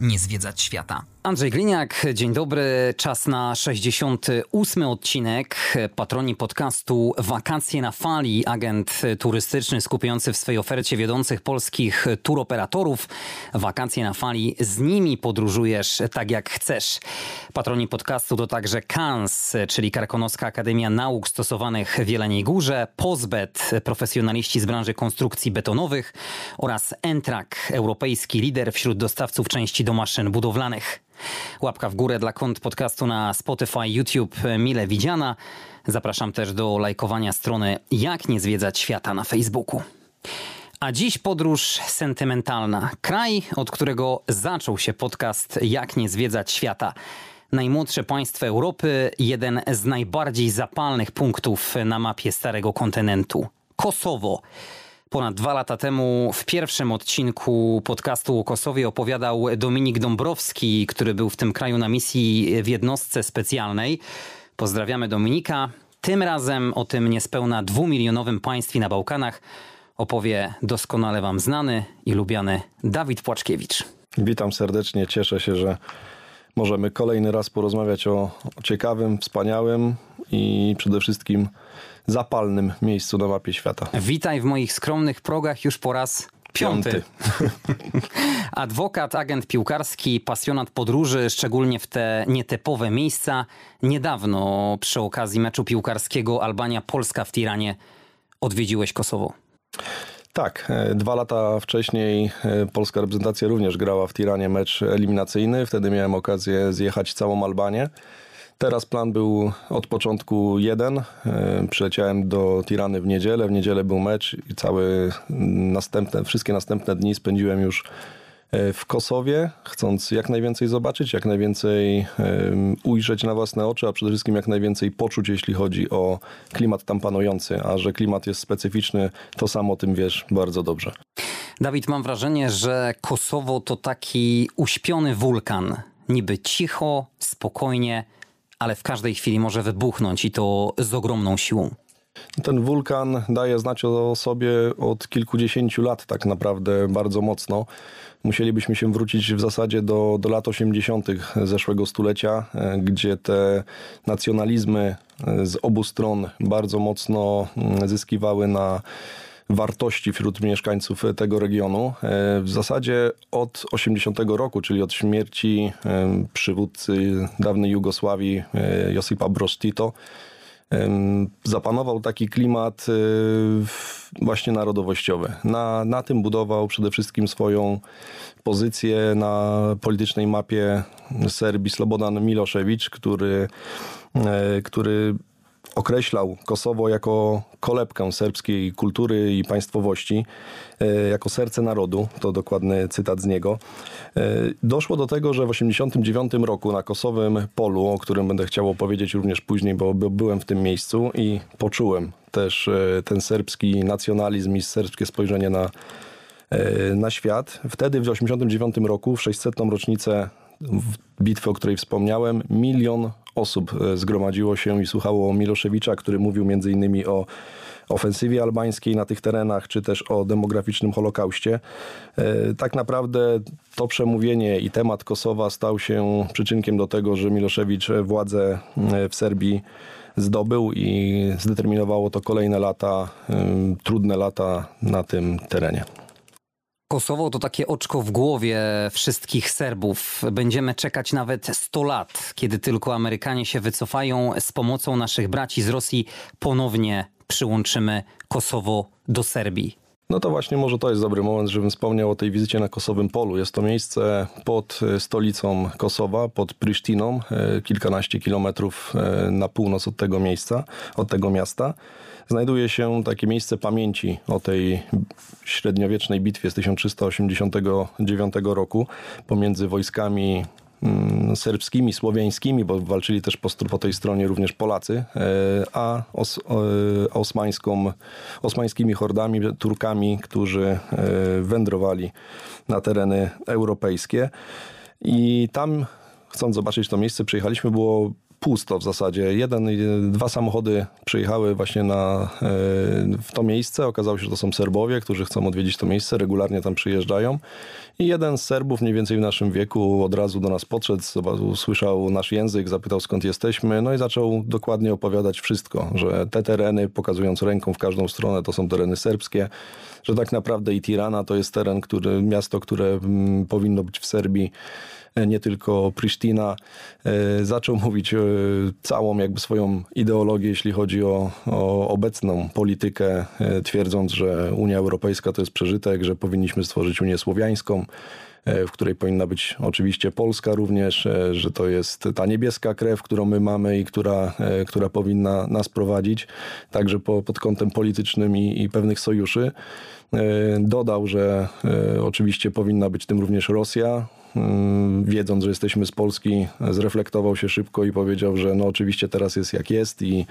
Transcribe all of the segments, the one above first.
nie zwiedzać świata. Andrzej Gliniak, dzień dobry. Czas na 68 odcinek. Patroni podcastu Wakacje na fali, agent turystyczny skupiający w swojej ofercie wiodących polskich turoperatorów. Wakacje na fali, z nimi podróżujesz tak jak chcesz. Patroni podcastu to także KANS, czyli Karkonoska Akademia Nauk Stosowanych w Jeleniej Górze, Pozbet, profesjonaliści z branży konstrukcji betonowych oraz Entrak, europejski lider wśród dostawców części do maszyn budowlanych. Łapka w górę dla kont podcastu na Spotify, YouTube mile widziana. Zapraszam też do lajkowania strony Jak nie zwiedzać świata na Facebooku. A dziś podróż sentymentalna. Kraj, od którego zaczął się podcast Jak nie zwiedzać świata. Najmłodsze państwo Europy, jeden z najbardziej zapalnych punktów na mapie Starego Kontynentu. Kosowo. Ponad dwa lata temu w pierwszym odcinku podcastu o Kosowie opowiadał Dominik Dąbrowski, który był w tym kraju na misji w jednostce specjalnej. Pozdrawiamy Dominika. Tym razem o tym niespełna dwumilionowym państwie na Bałkanach opowie doskonale wam znany i lubiany Dawid Płaczkiewicz. Witam serdecznie, cieszę się, że możemy kolejny raz porozmawiać o, ciekawym, wspaniałym i przede wszystkim zapalnym miejscu na mapie świata. Witaj w moich skromnych progach już po raz Piąty. Adwokat, agent piłkarski, pasjonat podróży, szczególnie w te nietypowe miejsca. Niedawno przy okazji meczu piłkarskiego Albania-Polska w Tiranie odwiedziłeś Kosowo. Tak, e, dwa lata wcześniej e, polska reprezentacja również grała w Tiranie mecz eliminacyjny. Wtedy miałem okazję zjechać całą Albanię. Teraz plan był od początku jeden. E, przyleciałem do Tirany w niedzielę. W niedzielę był mecz i całe następne, wszystkie następne dni spędziłem już e, w Kosowie, chcąc jak najwięcej zobaczyć, jak najwięcej ujrzeć na własne oczy, a przede wszystkim jak najwięcej poczuć, jeśli chodzi o klimat tam panujący. A że klimat jest specyficzny, to sam o tym wiesz bardzo dobrze. Dawid, mam wrażenie, że Kosowo to taki uśpiony wulkan. Niby cicho, spokojnie, ale w każdej chwili może wybuchnąć i to z ogromną siłą. Ten wulkan daje znać o sobie od kilkudziesięciu lat, tak naprawdę bardzo mocno. Musielibyśmy się wrócić w zasadzie do, do lat 80. zeszłego stulecia, e, gdzie te nacjonalizmy e, z obu stron bardzo mocno mm, zyskiwały na wartości wśród mieszkańców tego regionu. E, w zasadzie od 80 roku, czyli od śmierci e, przywódcy dawnej Jugosławii e, Josipa Broz Tito, zapanował taki klimat właśnie narodowościowy. Na, na tym budował przede wszystkim swoją pozycję na politycznej mapie Serbii Slobodan Milošević, który, który określał Kosowo jako kolebkę serbskiej kultury i państwowości, e, jako serce narodu, to dokładny cytat z niego. E, doszło do tego, że w 1989 roku na Kosowym Polu, o którym będę chciał opowiedzieć również później, bo byłem w tym miejscu i poczułem też e, ten serbski nacjonalizm i serbskie spojrzenie na, na świat. Wtedy w 1989 roku, w 600. rocznicę bitwy, o której wspomniałem, milion osób e, zgromadziło się i słuchało Miloszewicza, który mówił między innymi o ofensywie albańskiej na tych terenach, czy też o demograficznym Holokauście. E, tak naprawdę to przemówienie i temat Kosowa stał się przyczynkiem do tego, że Miloszewicz władzę e, w Serbii zdobył i zdeterminowało to kolejne lata, trudne lata na tym terenie. Kosowo to takie oczko w głowie wszystkich Serbów. Będziemy czekać nawet 100 lat, kiedy tylko Amerykanie się wycofają. Z pomocą naszych braci z Rosji ponownie przyłączymy Kosowo do Serbii. No to właśnie może to jest dobry moment, żebym wspomniał o tej wizycie na Kosowym Polu. Jest to miejsce pod e, stolicą Kosowa, pod Prysztiną, e, kilkanaście kilometrów e, na północ od tego miejsca, od tego miasta znajduje się takie miejsce pamięci o tej średniowiecznej bitwie z 1389 roku pomiędzy wojskami mm, serbskimi, słowiańskimi, bo walczyli też po, po tej stronie również Polacy, a os, osmańską, osmańskimi hordami, Turkami, którzy wędrowali na tereny europejskie. I tam, chcąc zobaczyć to miejsce, przyjechaliśmy, było pusto w zasadzie. Jeden, dwa samochody przyjechały właśnie na, e, w to miejsce. Okazało się, że to są Serbowie, którzy chcą odwiedzić to miejsce, regularnie tam przyjeżdżają. I jeden z Serbów, mniej więcej w naszym wieku, od razu do nas podszedł, usłyszał nasz język, zapytał skąd jesteśmy, no i zaczął dokładnie opowiadać wszystko, że te tereny, pokazując ręką w każdą stronę, to są tereny serbskie, że tak naprawdę i Tirana to jest teren, który, miasto, które mm, powinno być w Serbii nie tylko Pristina, e, zaczął mówić e, całą jakby swoją ideologię, jeśli chodzi o, o obecną politykę, twierdząc, że Unia Europejska to jest przeżytek, że powinniśmy stworzyć Unię Słowiańską w której powinna być oczywiście Polska również, że to jest ta niebieska krew, którą my mamy i która, która powinna nas prowadzić, także po, pod kątem politycznym i, i pewnych sojuszy. Dodał, że oczywiście powinna być tym również Rosja, wiedząc, że jesteśmy z Polski, zreflektował się szybko i powiedział, że no oczywiście teraz jest jak jest i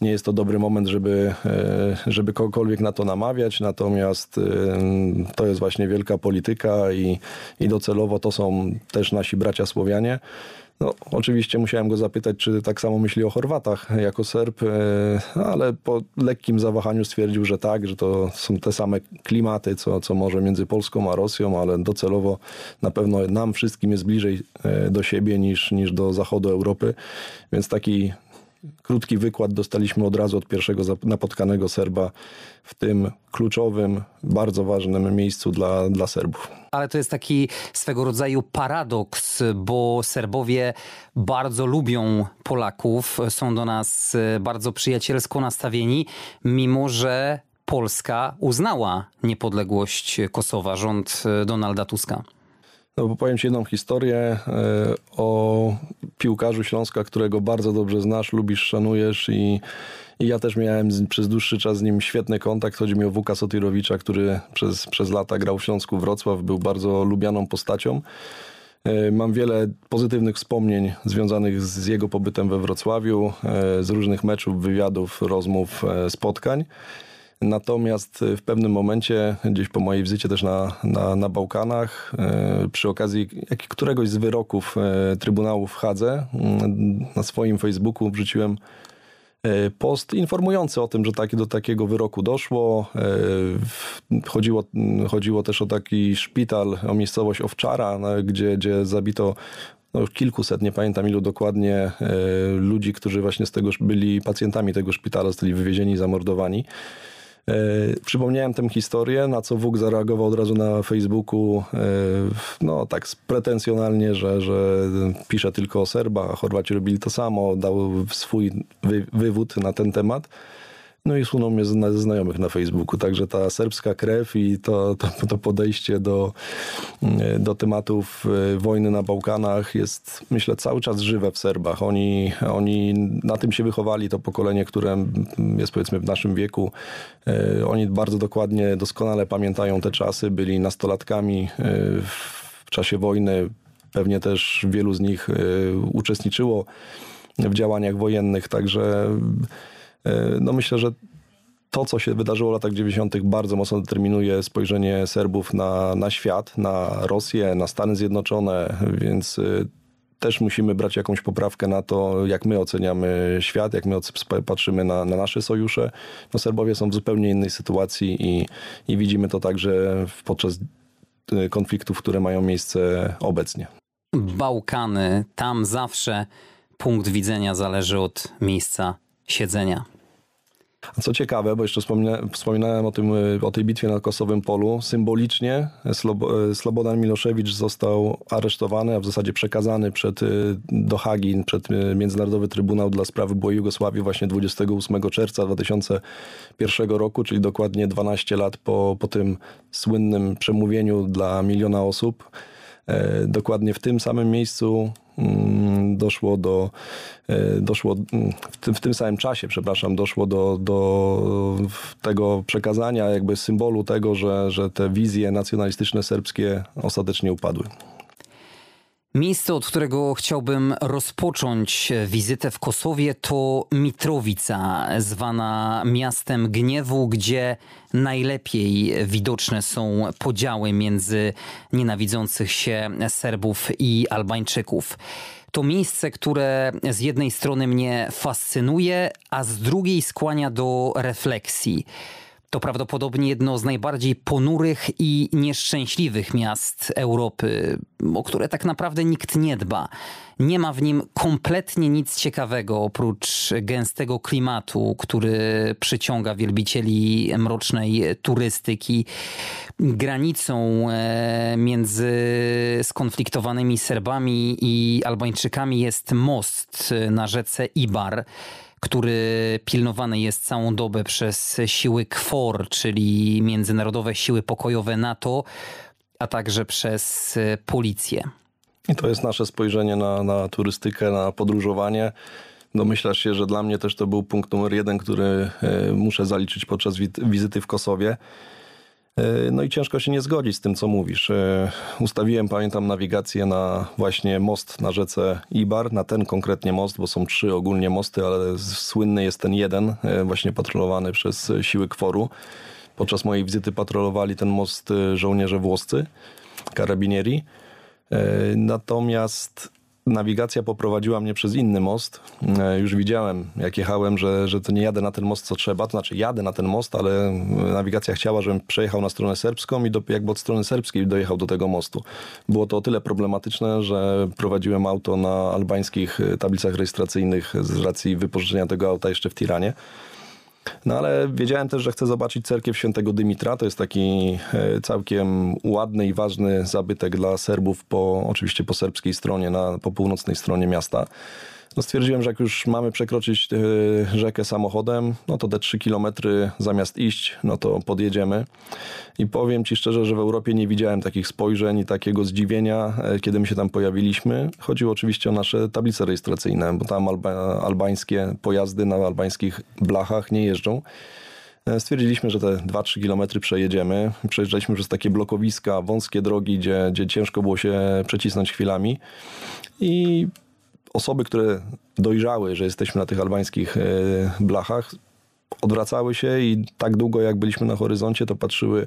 nie jest to dobry moment, żeby, e, żeby kogokolwiek na to namawiać, natomiast e, to jest właśnie wielka polityka i, i docelowo to są też nasi bracia Słowianie. No, oczywiście musiałem go zapytać, czy tak samo myśli o Chorwatach jako Serb, e, ale po lekkim zawahaniu stwierdził, że tak, że to są te same klimaty, co, co może między Polską a Rosją, ale docelowo na pewno nam wszystkim jest bliżej e, do siebie niż, niż do zachodu Europy. Więc taki krótki wykład dostaliśmy od razu od pierwszego napotkanego Serba w tym kluczowym, bardzo ważnym miejscu dla, dla Serbów. Ale to jest taki swego rodzaju paradoks, bo Serbowie bardzo lubią Polaków, są do nas bardzo przyjacielsko nastawieni, mimo że Polska uznała niepodległość Kosowa, rząd Donalda Tuska. No, powiem Ci jedną historię e, o piłkarzu Śląska, którego bardzo dobrze znasz, lubisz, szanujesz i, i ja też miałem z, przez dłuższy czas z nim świetny kontakt. Chodzi mi o Wuka Sotirowicza, który przez, przez lata grał w Śląsku Wrocław, był bardzo lubianą postacią. E, mam wiele pozytywnych wspomnień związanych z jego pobytem we Wrocławiu, e, z różnych meczów, wywiadów, rozmów, spotkań. Natomiast w pewnym momencie, gdzieś po mojej wizycie też na, na, na Bałkanach, e, przy okazji któregoś z wyroków e, Trybunału w Hadze, mm, na swoim Facebooku wrzuciłem e, post informujący o tym, że taki, do takiego wyroku doszło. Chodziło, chodziło też o taki szpital, o miejscowość Owczara, gdzie, gdzie zabito no, kilkuset, nie pamiętam ilu dokładnie, ludzi, którzy właśnie z tego byli pacjentami tego szpitala, zostali wywiezieni, zamordowani. E, przypomniałem tę historię, na co Wóg zareagował od razu na Facebooku, e, no tak pretensjonalnie, że, że pisze tylko o Serbach, a Chorwaci robili to samo, dał swój wy, wywód na ten temat. No i sunął mnie ze znajomych na Facebooku. Także ta serbska krew i to, to, to, podejście do, mm, do tematów e, wojny na Bałkanach jest, myślę, cały czas żywe w Serbach. Oni, oni na tym się wychowali, to pokolenie, które jest powiedzmy w naszym wieku. E, oni bardzo dokładnie, doskonale pamiętają te czasy, byli nastolatkami e, w czasie wojny. Pewnie też wielu z nich uczestniczyło w działaniach wojennych, także no myślę, że to, co się wydarzyło w latach 90., bardzo mocno determinuje spojrzenie Serbów na, na świat, na Rosję, na Stany Zjednoczone, więc e, też musimy brać jakąś poprawkę na to, jak my oceniamy świat, jak my patrzymy na, na nasze sojusze. No Serbowie są w zupełnie innej sytuacji i, i widzimy to także podczas e, konfliktów, które mają miejsce obecnie. Bałkany, tam zawsze punkt widzenia zależy od miejsca siedzenia. Co ciekawe, bo jeszcze wspominałem o, tym, o tej bitwie na Kosowym Polu, symbolicznie Slobodan Miloszewicz został aresztowany, a w zasadzie przekazany przed, do Hagi, przed Międzynarodowy Trybunał dla Sprawy Byłej Jugosławii właśnie 28 czerwca 2001 roku, czyli dokładnie 12 lat po, po tym słynnym przemówieniu dla miliona osób. E, dokładnie w tym samym miejscu doszło do, e, doszło mm, w tym, w tym samym czasie, przepraszam, doszło do, do tego przekazania jakby symbolu tego, że, że te wizje nacjonalistyczne serbskie ostatecznie upadły. Miejsce, od którego chciałbym rozpocząć wizytę w Kosowie, to Mitrowica, zwana miastem gniewu, gdzie najlepiej widoczne są podziały między nienawidzących się Serbów i Albańczyków. To miejsce, które z jednej strony mnie fascynuje, a z drugiej skłania do refleksji. To prawdopodobnie jedno z najbardziej ponurych i nieszczęśliwych miast Europy, o które tak naprawdę nikt nie dba. Nie ma w nim kompletnie nic ciekawego oprócz gęstego klimatu, który przyciąga wielbicieli mrocznej turystyki. Granicą e, między skonfliktowanymi Serbami i Albańczykami jest most na rzece Ibar który pilnowany jest całą dobę przez siły KFOR, czyli Międzynarodowe Siły Pokojowe NATO, a także przez e, policję. I to jest nasze spojrzenie na, na turystykę, na podróżowanie. Domyślasz się, że dla mnie też to był punkt numer jeden, który e, muszę zaliczyć podczas wizyty w Kosowie. E, no i ciężko się nie zgodzić z tym, co mówisz. E, ustawiłem, pamiętam, nawigację na właśnie most na rzece Ibar, na ten konkretnie most, bo są trzy ogólnie mosty, ale słynny jest ten jeden, e, właśnie patrolowany przez siły kworu. Podczas mojej wizyty patrolowali ten most żołnierze włoscy, karabinieri. Natomiast nawigacja poprowadziła mnie przez inny most. E, już widziałem, jak jechałem, że, że to nie jadę na ten most, co trzeba. To znaczy, jadę na ten most, ale nawigacja chciała, żebym przejechał na stronę serbską i do, jakby od strony serbskiej dojechał do tego mostu. Było to o tyle problematyczne, że prowadziłem auto na albańskich tablicach rejestracyjnych z racji wypożyczenia tego auta jeszcze w Tiranie. No ale wiedziałem też, że chcę zobaczyć cerkiew świętego Dymitra. To jest taki e, całkiem ładny i ważny zabytek dla Serbów, po, oczywiście po serbskiej stronie, na, po północnej stronie miasta no stwierdziłem, że jak już mamy przekroczyć e, rzekę samochodem, no to te 3 kilometry zamiast iść, no to podjedziemy. I powiem Ci szczerze, że w Europie nie widziałem takich spojrzeń i takiego zdziwienia, e, kiedy my się tam pojawiliśmy. Chodziło oczywiście o nasze tablice rejestracyjne, bo tam alba, albańskie pojazdy na albańskich blachach nie jeżdżą. E, stwierdziliśmy, że te 2-3 kilometry przejedziemy. Przejeżdżaliśmy przez takie blokowiska, wąskie drogi, gdzie, gdzie ciężko było się przecisnąć chwilami. I osoby, które dojrzały, że jesteśmy na tych albańskich e, blachach, odwracały się i tak długo jak byliśmy na horyzoncie, to patrzyły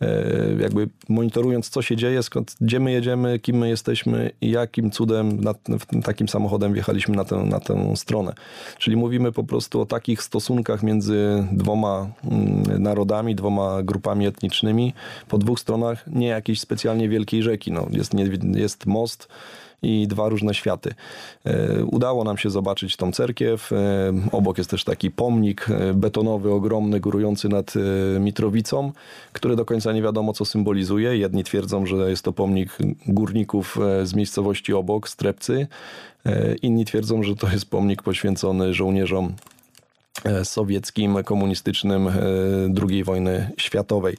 e, jakby monitorując co się dzieje, skąd, gdzie my jedziemy, kim my jesteśmy i jakim cudem takim samochodem wjechaliśmy na tę, na tę stronę. Czyli mówimy po prostu o takich stosunkach między dwoma mm, narodami, dwoma grupami etnicznymi po dwóch stronach nie jakiejś specjalnie wielkiej rzeki. No, jest, jest most, i dwa różne światy. E, udało nam się zobaczyć tą cerkiew. E, obok jest też taki pomnik e, betonowy, ogromny, górujący nad Mitrowicą, który do końca nie wiadomo, co symbolizuje. Jedni twierdzą, że jest to pomnik górników z miejscowości obok, Strepcy. Inni twierdzą, że to jest pomnik poświęcony żołnierzom sowieckim, komunistycznym II wojny światowej.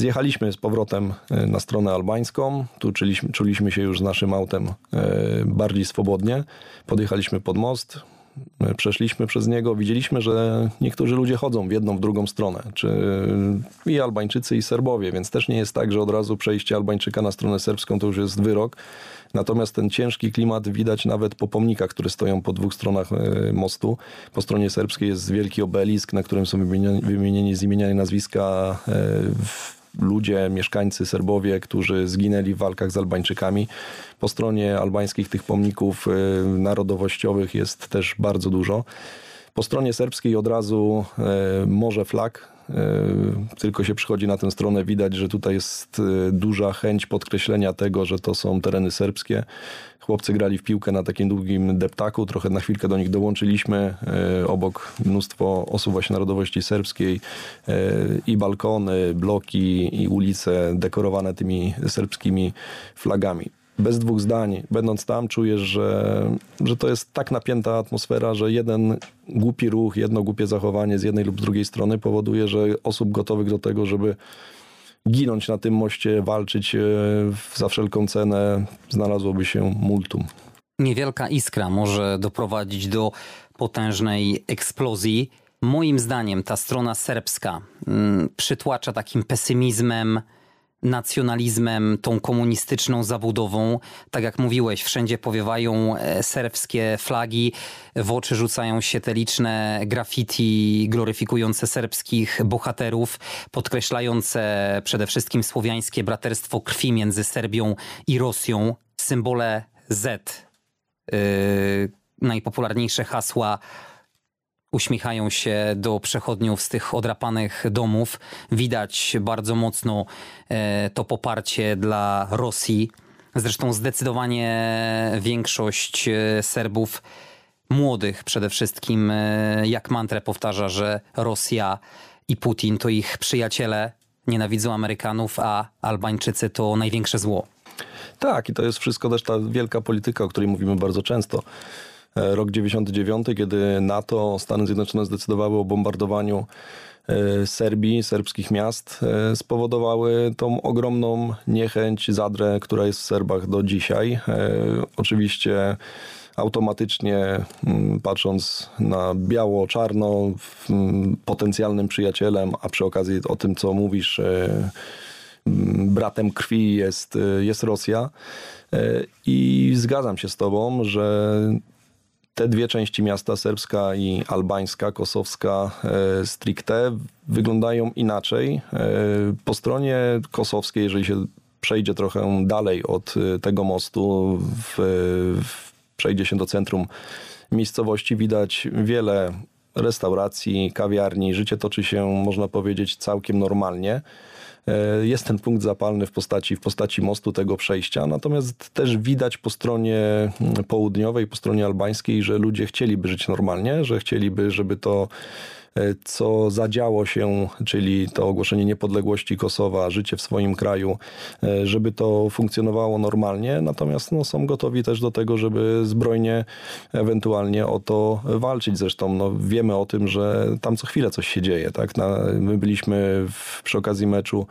Zjechaliśmy z powrotem e, na stronę albańską. Tu czuliśmy, czuliśmy się już z naszym autem e, bardziej swobodnie. Podjechaliśmy pod most, e, przeszliśmy przez niego, widzieliśmy, że niektórzy ludzie chodzą w jedną, w drugą stronę, czy i Albańczycy, i Serbowie, więc też nie jest tak, że od razu przejście Albańczyka na stronę serbską to już jest wyrok. Natomiast ten ciężki klimat widać nawet po pomnikach, które stoją po dwóch stronach mostu. Po stronie serbskiej jest wielki obelisk, na którym są wymienieni, z imienia i nazwiska ludzie, mieszkańcy Serbowie, którzy zginęli w walkach z Albańczykami. Po stronie albańskich tych pomników y, narodowościowych jest też bardzo dużo. Po stronie serbskiej od razu y, morze flag, tylko się przychodzi na tę stronę, widać, że tutaj jest duża chęć podkreślenia tego, że to są tereny serbskie. Chłopcy grali w piłkę na takim długim deptaku, trochę na chwilkę do nich dołączyliśmy. E, obok mnóstwo osób właśnie narodowości serbskiej e, i balkony, bloki i ulice dekorowane tymi serbskimi flagami bez dwóch zdań, będąc tam, czujesz, że, że to jest tak napięta atmosfera, że jeden głupi ruch, jedno głupie zachowanie z jednej lub drugiej strony powoduje, że osób gotowych do tego, żeby ginąć na tym moście, walczyć e, za wszelką cenę, znalazłoby się multum. Niewielka iskra może doprowadzić do potężnej eksplozji. Moim zdaniem ta strona serbska mm, przytłacza takim pesymizmem, nacjonalizmem, tą komunistyczną zabudową. Tak jak mówiłeś, wszędzie powiewają e, serbskie flagi, w oczy rzucają się te liczne graffiti gloryfikujące serbskich bohaterów, podkreślające przede wszystkim słowiańskie braterstwo krwi między Serbią i Rosją, symbole Z. Yy, najpopularniejsze hasła uśmiechają się do przechodniów z tych odrapanych domów. Widać bardzo mocno e, to poparcie dla Rosji. Zresztą zdecydowanie większość e, Serbów, młodych przede wszystkim, e, jak mantrę powtarza, że Rosja i Putin to ich przyjaciele, nienawidzą Amerykanów, a Albańczycy to największe zło. Tak, i to jest wszystko też ta wielka polityka, o której mówimy bardzo często rok 99, kiedy NATO, Stany Zjednoczone zdecydowały o bombardowaniu e, Serbii, serbskich miast, e, spowodowały tą ogromną niechęć, zadrę, która jest w Serbach do dzisiaj. Oczywiście automatycznie mm, patrząc na biało-czarno, mm, potencjalnym przyjacielem, a przy okazji o tym, co mówisz, mm, bratem krwi jest, jest Rosja. I zgadzam się z Tobą, że te dwie części miasta, serbska i albańska, kosowska e, stricte, wyglądają inaczej. E, po stronie kosowskiej, jeżeli się przejdzie trochę dalej od e, tego mostu, w, w, przejdzie się do centrum miejscowości, widać wiele restauracji, kawiarni. Życie toczy się, można powiedzieć, całkiem normalnie. E, jest ten punkt zapalny w postaci, w postaci mostu tego przejścia, natomiast też widać po stronie mm, południowej, po stronie albańskiej, że ludzie chcieliby żyć normalnie, że chcieliby, żeby to co zadziało się, czyli to ogłoszenie niepodległości Kosowa, życie w swoim kraju, e, żeby to funkcjonowało normalnie, natomiast no, są gotowi też do tego, żeby zbrojnie ewentualnie o to walczyć. Zresztą no, wiemy o tym, że tam co chwilę coś się dzieje. Tak? Na, my byliśmy w, przy okazji meczu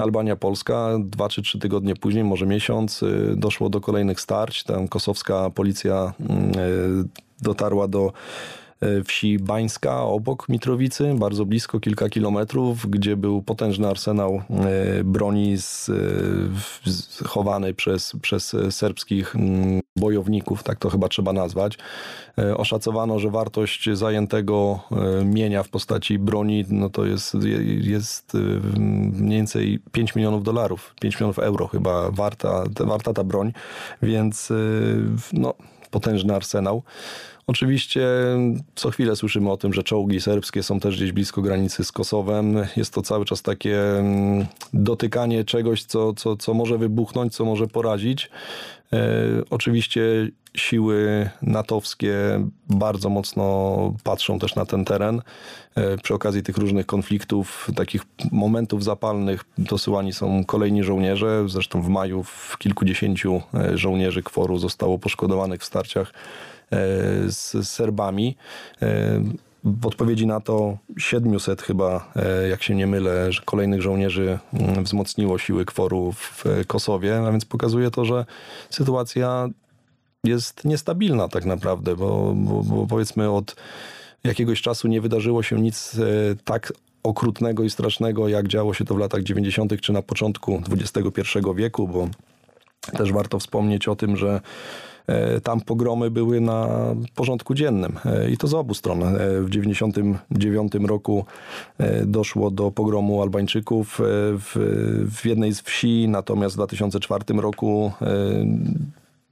Albania-Polska, dwa czy trzy tygodnie później, może miesiąc, y, doszło do kolejnych starć. Tam kosowska policja mm, y, dotarła do E, wsi Bańska obok Mitrowicy, bardzo blisko, kilka kilometrów, gdzie był potężny arsenał e, broni z, e, przez, przez serbskich mm, bojowników, tak to chyba trzeba nazwać. Oszacowano, że wartość zajętego mienia w postaci broni no to jest, jest mniej więcej 5 milionów dolarów, 5 milionów euro chyba warta, warta ta broń, więc no, potężny arsenał. Oczywiście co chwilę słyszymy o tym, że czołgi serbskie są też gdzieś blisko granicy z Kosowem. Jest to cały czas takie mm, dotykanie czegoś, co, co, co może wybuchnąć, co może porazić. E, oczywiście siły natowskie bardzo mocno patrzą też na ten teren. E, przy okazji tych różnych konfliktów, takich momentów zapalnych dosyłani są kolejni żołnierze. Zresztą w maju w kilkudziesięciu e, żołnierzy kworu zostało poszkodowanych w starciach z Serbami. E, w odpowiedzi na to 700 chyba, e, jak się nie mylę, kolejnych żołnierzy mm, wzmocniło siły kworu w Kosowie, a więc pokazuje to, że sytuacja jest niestabilna tak naprawdę, bo, bo, bo powiedzmy od jakiegoś czasu nie wydarzyło się nic tak okrutnego i strasznego, jak działo się to w latach 90. czy na początku XXI wieku, bo też warto wspomnieć o tym, że E, tam pogromy były na porządku dziennym e, i to z obu stron. E, w 1999 roku doszło do pogromu Albańczyków w, w jednej z wsi, natomiast w 2004 roku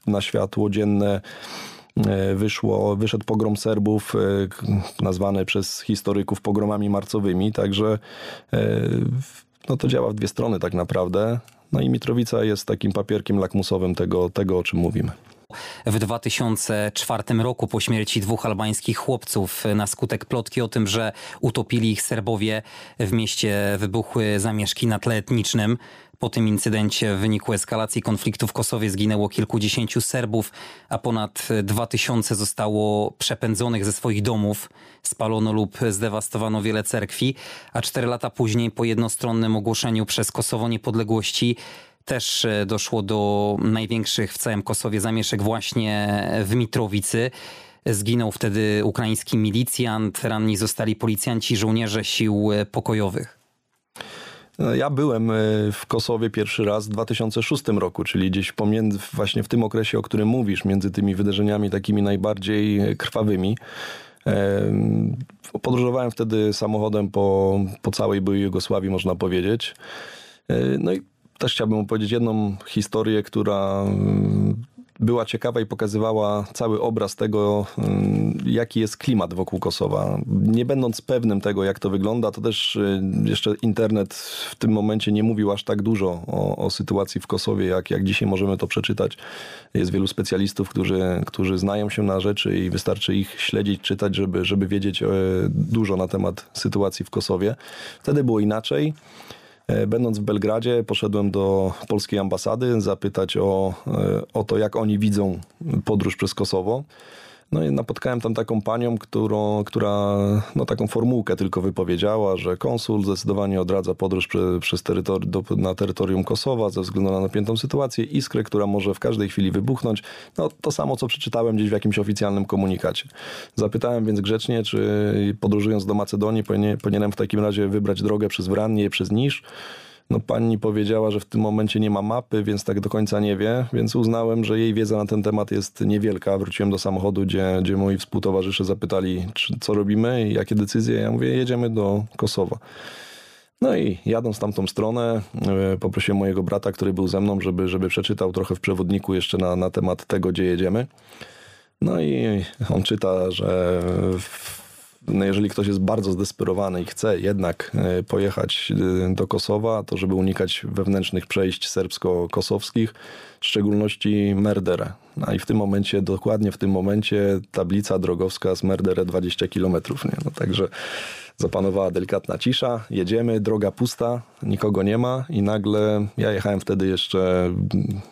na światło dzienne wyszło, wyszedł pogrom Serbów, nazwany przez historyków pogromami marcowymi, także no to działa w dwie strony tak naprawdę. No i Mitrowica jest takim papierkiem lakmusowym tego, tego o czym mówimy w 2004 roku po śmierci dwóch albańskich chłopców na skutek plotki o tym, że utopili ich Serbowie. W mieście wybuchły zamieszki na tle etnicznym. Po tym incydencie w wyniku eskalacji konfliktu w Kosowie zginęło kilkudziesięciu Serbów, a ponad dwa tysiące zostało przepędzonych ze swoich domów. Spalono lub zdewastowano wiele cerkwi, a cztery lata później po jednostronnym ogłoszeniu przez Kosowo niepodległości też e, doszło do największych w całym Kosowie zamieszek właśnie w Mitrowicy. Zginął wtedy ukraiński milicjant, ranni zostali policjanci, żołnierze sił e, pokojowych. No, ja byłem e, w Kosowie pierwszy raz w 2006 roku, czyli gdzieś pomiędzy, właśnie w tym okresie, o którym mówisz, między tymi wydarzeniami takimi najbardziej krwawymi. Podróżowałem wtedy samochodem po, po całej byłej Jugosławii, można powiedzieć. No i też chciałbym opowiedzieć jedną historię, która była ciekawa i pokazywała cały obraz tego, mm, jaki jest klimat wokół Kosowa. Nie będąc pewnym tego, jak to wygląda, to też y, jeszcze internet w tym momencie nie mówił aż tak dużo o, o sytuacji w Kosowie, jak, jak dzisiaj możemy to przeczytać. Jest wielu specjalistów, którzy, którzy znają się na rzeczy i wystarczy ich śledzić, czytać, żeby, żeby wiedzieć e, dużo na temat sytuacji w Kosowie. Wtedy było inaczej. E, będąc w Belgradzie, poszedłem do polskiej ambasady zapytać o, e, o to, jak oni widzą podróż przez Kosowo. No i napotkałem tam taką panią, którą, która no, taką formułkę tylko wypowiedziała, że konsul zdecydowanie odradza podróż prze, przez terytori do, na terytorium Kosowa ze względu na napiętą sytuację, iskrę, która może w każdej chwili wybuchnąć. No to samo, co przeczytałem gdzieś w jakimś oficjalnym komunikacie. Zapytałem więc grzecznie, czy podróżując do Macedonii powinienem w takim razie wybrać drogę przez Wrannie, przez Nisz. No pani powiedziała, że w tym momencie nie ma mapy, więc tak do końca nie wie, więc uznałem, że jej wiedza na ten temat jest niewielka. Wróciłem do samochodu, gdzie, gdzie moi współtowarzysze zapytali, czy, co robimy i jakie decyzje. Ja mówię, jedziemy do Kosowa. No i jadąc tamtą stronę, e, poprosiłem mojego brata, który był ze mną, żeby, żeby przeczytał trochę w przewodniku jeszcze na, na temat tego, gdzie jedziemy. No i on czyta, że w no jeżeli ktoś jest bardzo zdesperowany i chce jednak e, pojechać e, do Kosowa, to żeby unikać wewnętrznych przejść serbsko-kosowskich, w szczególności Merdere. No i w tym momencie, dokładnie w tym momencie tablica drogowska z Merdere 20 km. Nie? No także zapanowała delikatna cisza, jedziemy, droga pusta, nikogo nie ma i nagle, ja jechałem wtedy jeszcze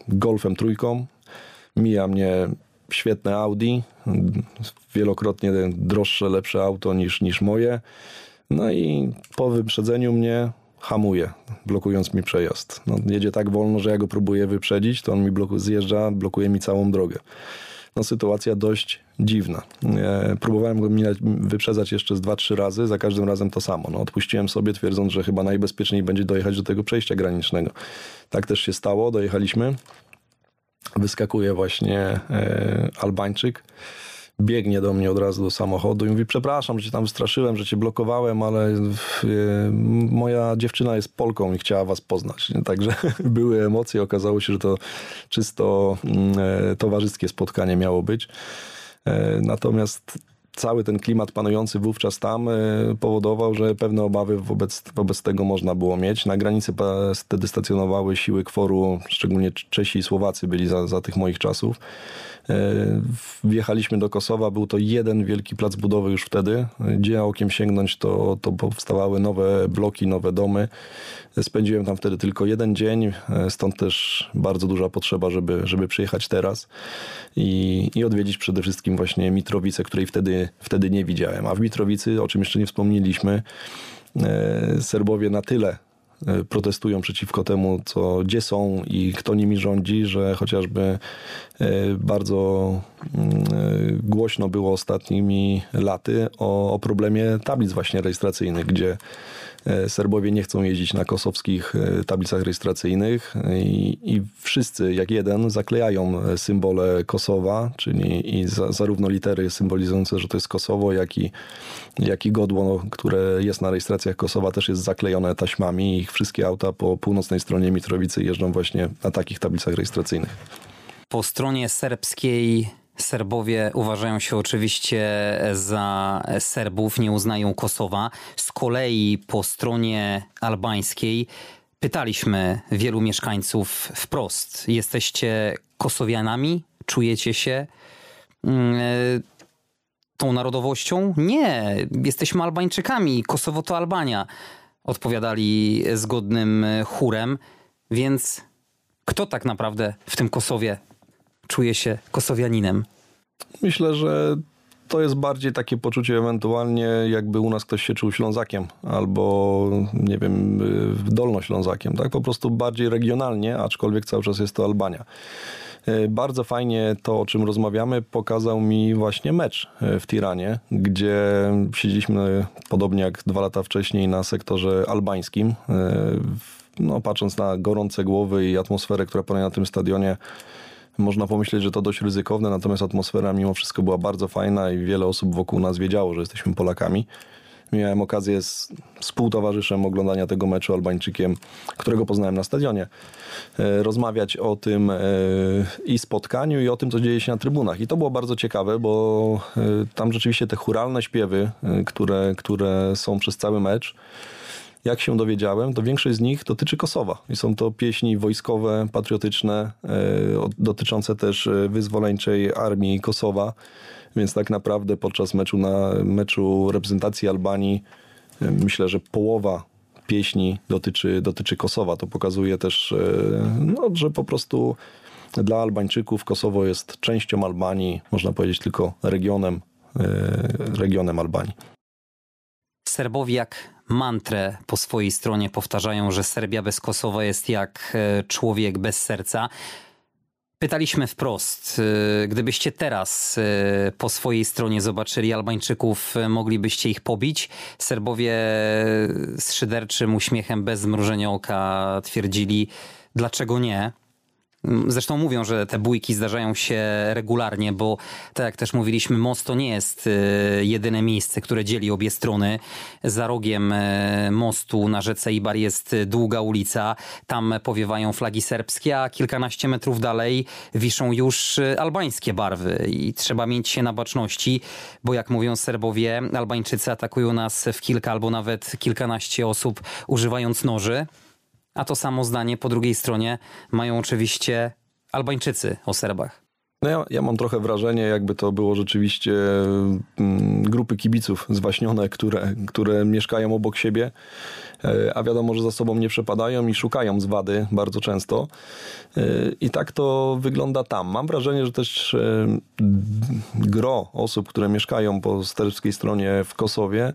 Golfem trójką, mija mnie świetne Audi, wielokrotnie droższe, lepsze auto niż, niż moje. No i po wyprzedzeniu mnie hamuje, blokując mi przejazd. No, jedzie tak wolno, że ja go próbuję wyprzedzić, to on mi bloku, zjeżdża, blokuje mi całą drogę. No, sytuacja dość dziwna. E, próbowałem go minać, wyprzedzać jeszcze z dwa, trzy razy, za każdym razem to samo. No, odpuściłem sobie, twierdząc, że chyba najbezpieczniej będzie dojechać do tego przejścia granicznego. Tak też się stało, dojechaliśmy wyskakuje właśnie e, Albańczyk, biegnie do mnie od razu do samochodu i mówi, przepraszam, że cię tam wystraszyłem, że cię blokowałem, ale e, moja dziewczyna jest Polką i chciała was poznać. Także były emocje, okazało się, że to czysto mm, e, towarzyskie spotkanie miało być. Natomiast cały ten klimat panujący wówczas tam e, powodował, że pewne obawy wobec, wobec tego można było mieć. Na granicy wtedy stacjonowały siły kworu, szczególnie Czesi i Słowacy byli za, za tych moich czasów. E, wjechaliśmy do Kosowa, był to jeden wielki plac budowy już wtedy. Gdzie okiem sięgnąć, to, to powstawały nowe bloki, nowe domy. Spędziłem tam wtedy tylko jeden dzień, e, stąd też bardzo duża potrzeba, żeby, żeby przyjechać teraz i, i odwiedzić przede wszystkim właśnie Mitrowicę, której wtedy, wtedy nie widziałem. A w Mitrowicy, o czym jeszcze nie wspomnieliśmy, e, Serbowie na tyle protestują przeciwko temu, co, gdzie są i kto nimi rządzi, że chociażby e, bardzo e, głośno było ostatnimi laty o, o problemie tablic właśnie rejestracyjnych, gdzie Serbowie nie chcą jeździć na kosowskich e, tablicach rejestracyjnych i, i wszyscy jak jeden zaklejają e, symbole Kosowa, czyli i za, zarówno litery symbolizujące, że to jest Kosowo, jak i, jak i godło, które jest na rejestracjach Kosowa też jest zaklejone taśmami ich wszystkie auta po północnej stronie Mitrowicy jeżdżą właśnie na takich tablicach rejestracyjnych. Po stronie serbskiej Serbowie uważają się oczywiście za Serbów, nie uznają Kosowa. Z kolei po stronie albańskiej pytaliśmy wielu mieszkańców wprost: jesteście Kosowianami? Czujecie się mm, tą narodowością? Nie, jesteśmy Albańczykami. Kosowo to Albania. Odpowiadali zgodnym chórem. Więc kto tak naprawdę w tym Kosowie czuje się kosowianinem? Myślę, że to jest bardziej takie poczucie ewentualnie, jakby u nas ktoś się czuł Ślązakiem albo, nie wiem, Dolnoślązakiem, tak? Po prostu bardziej regionalnie, aczkolwiek cały czas jest to Albania. Y, bardzo fajnie to, o czym rozmawiamy, pokazał mi właśnie mecz y, w Tiranie, gdzie siedzieliśmy podobnie jak dwa lata wcześniej na sektorze albańskim. No, patrząc na gorące głowy i atmosferę, która panuje na tym stadionie, można pomyśleć, że to dość ryzykowne, natomiast atmosfera mimo wszystko była bardzo fajna i wiele osób wokół nas wiedziało, że jesteśmy Polakami. Miałem okazję z współtowarzyszem oglądania tego meczu Albańczykiem, którego poznałem na stadionie, e, rozmawiać o tym e, i spotkaniu, i o tym, co dzieje się na trybunach. I to było bardzo ciekawe, bo e, tam rzeczywiście te churalne śpiewy, które, które są przez cały mecz, jak się dowiedziałem, to większość z nich dotyczy Kosowa. I są to pieśni wojskowe, patriotyczne, e, dotyczące też e, wyzwoleńczej armii Kosowa. Więc tak naprawdę podczas meczu, na, meczu reprezentacji Albanii e, myślę, że połowa pieśni dotyczy, dotyczy Kosowa. To pokazuje też, no, że po prostu dla Albańczyków Kosowo jest częścią Albanii, można powiedzieć tylko regionem, regionem Albanii. Serbowie jak mantrę po swojej stronie powtarzają, że Serbia bez Kosowa jest jak e, człowiek bez serca. Pytaliśmy wprost, e, gdybyście teraz e, po swojej stronie zobaczyli Albańczyków, moglibyście ich pobić? Serbowie z szyderczym uśmiechem bez zmrużenia oka twierdzili, dlaczego nie? Zresztą mówią, że te bójki zdarzają się regularnie, bo tak jak też mówiliśmy, most to nie jest y, jedyne miejsce, które dzieli obie strony. Za rogiem y, mostu na rzece Ibar jest długa ulica. Tam powiewają flagi serbskie, a kilkanaście metrów dalej wiszą już y, albańskie barwy. I trzeba mieć się na baczności, bo jak mówią Serbowie, Albańczycy atakują nas w kilka albo nawet kilkanaście osób używając noży. A to samo zdanie po drugiej stronie mają oczywiście Albańczycy o Serbach. No ja, ja, mam trochę wrażenie, jakby to było rzeczywiście mm, grupy kibiców zwaśnione, które, które mieszkają obok siebie, a wiadomo, że za sobą nie przepadają i szukają zwady bardzo często. E, I tak to wygląda tam. Mam wrażenie, że też e, gro osób, które mieszkają po serbskiej stronie w Kosowie,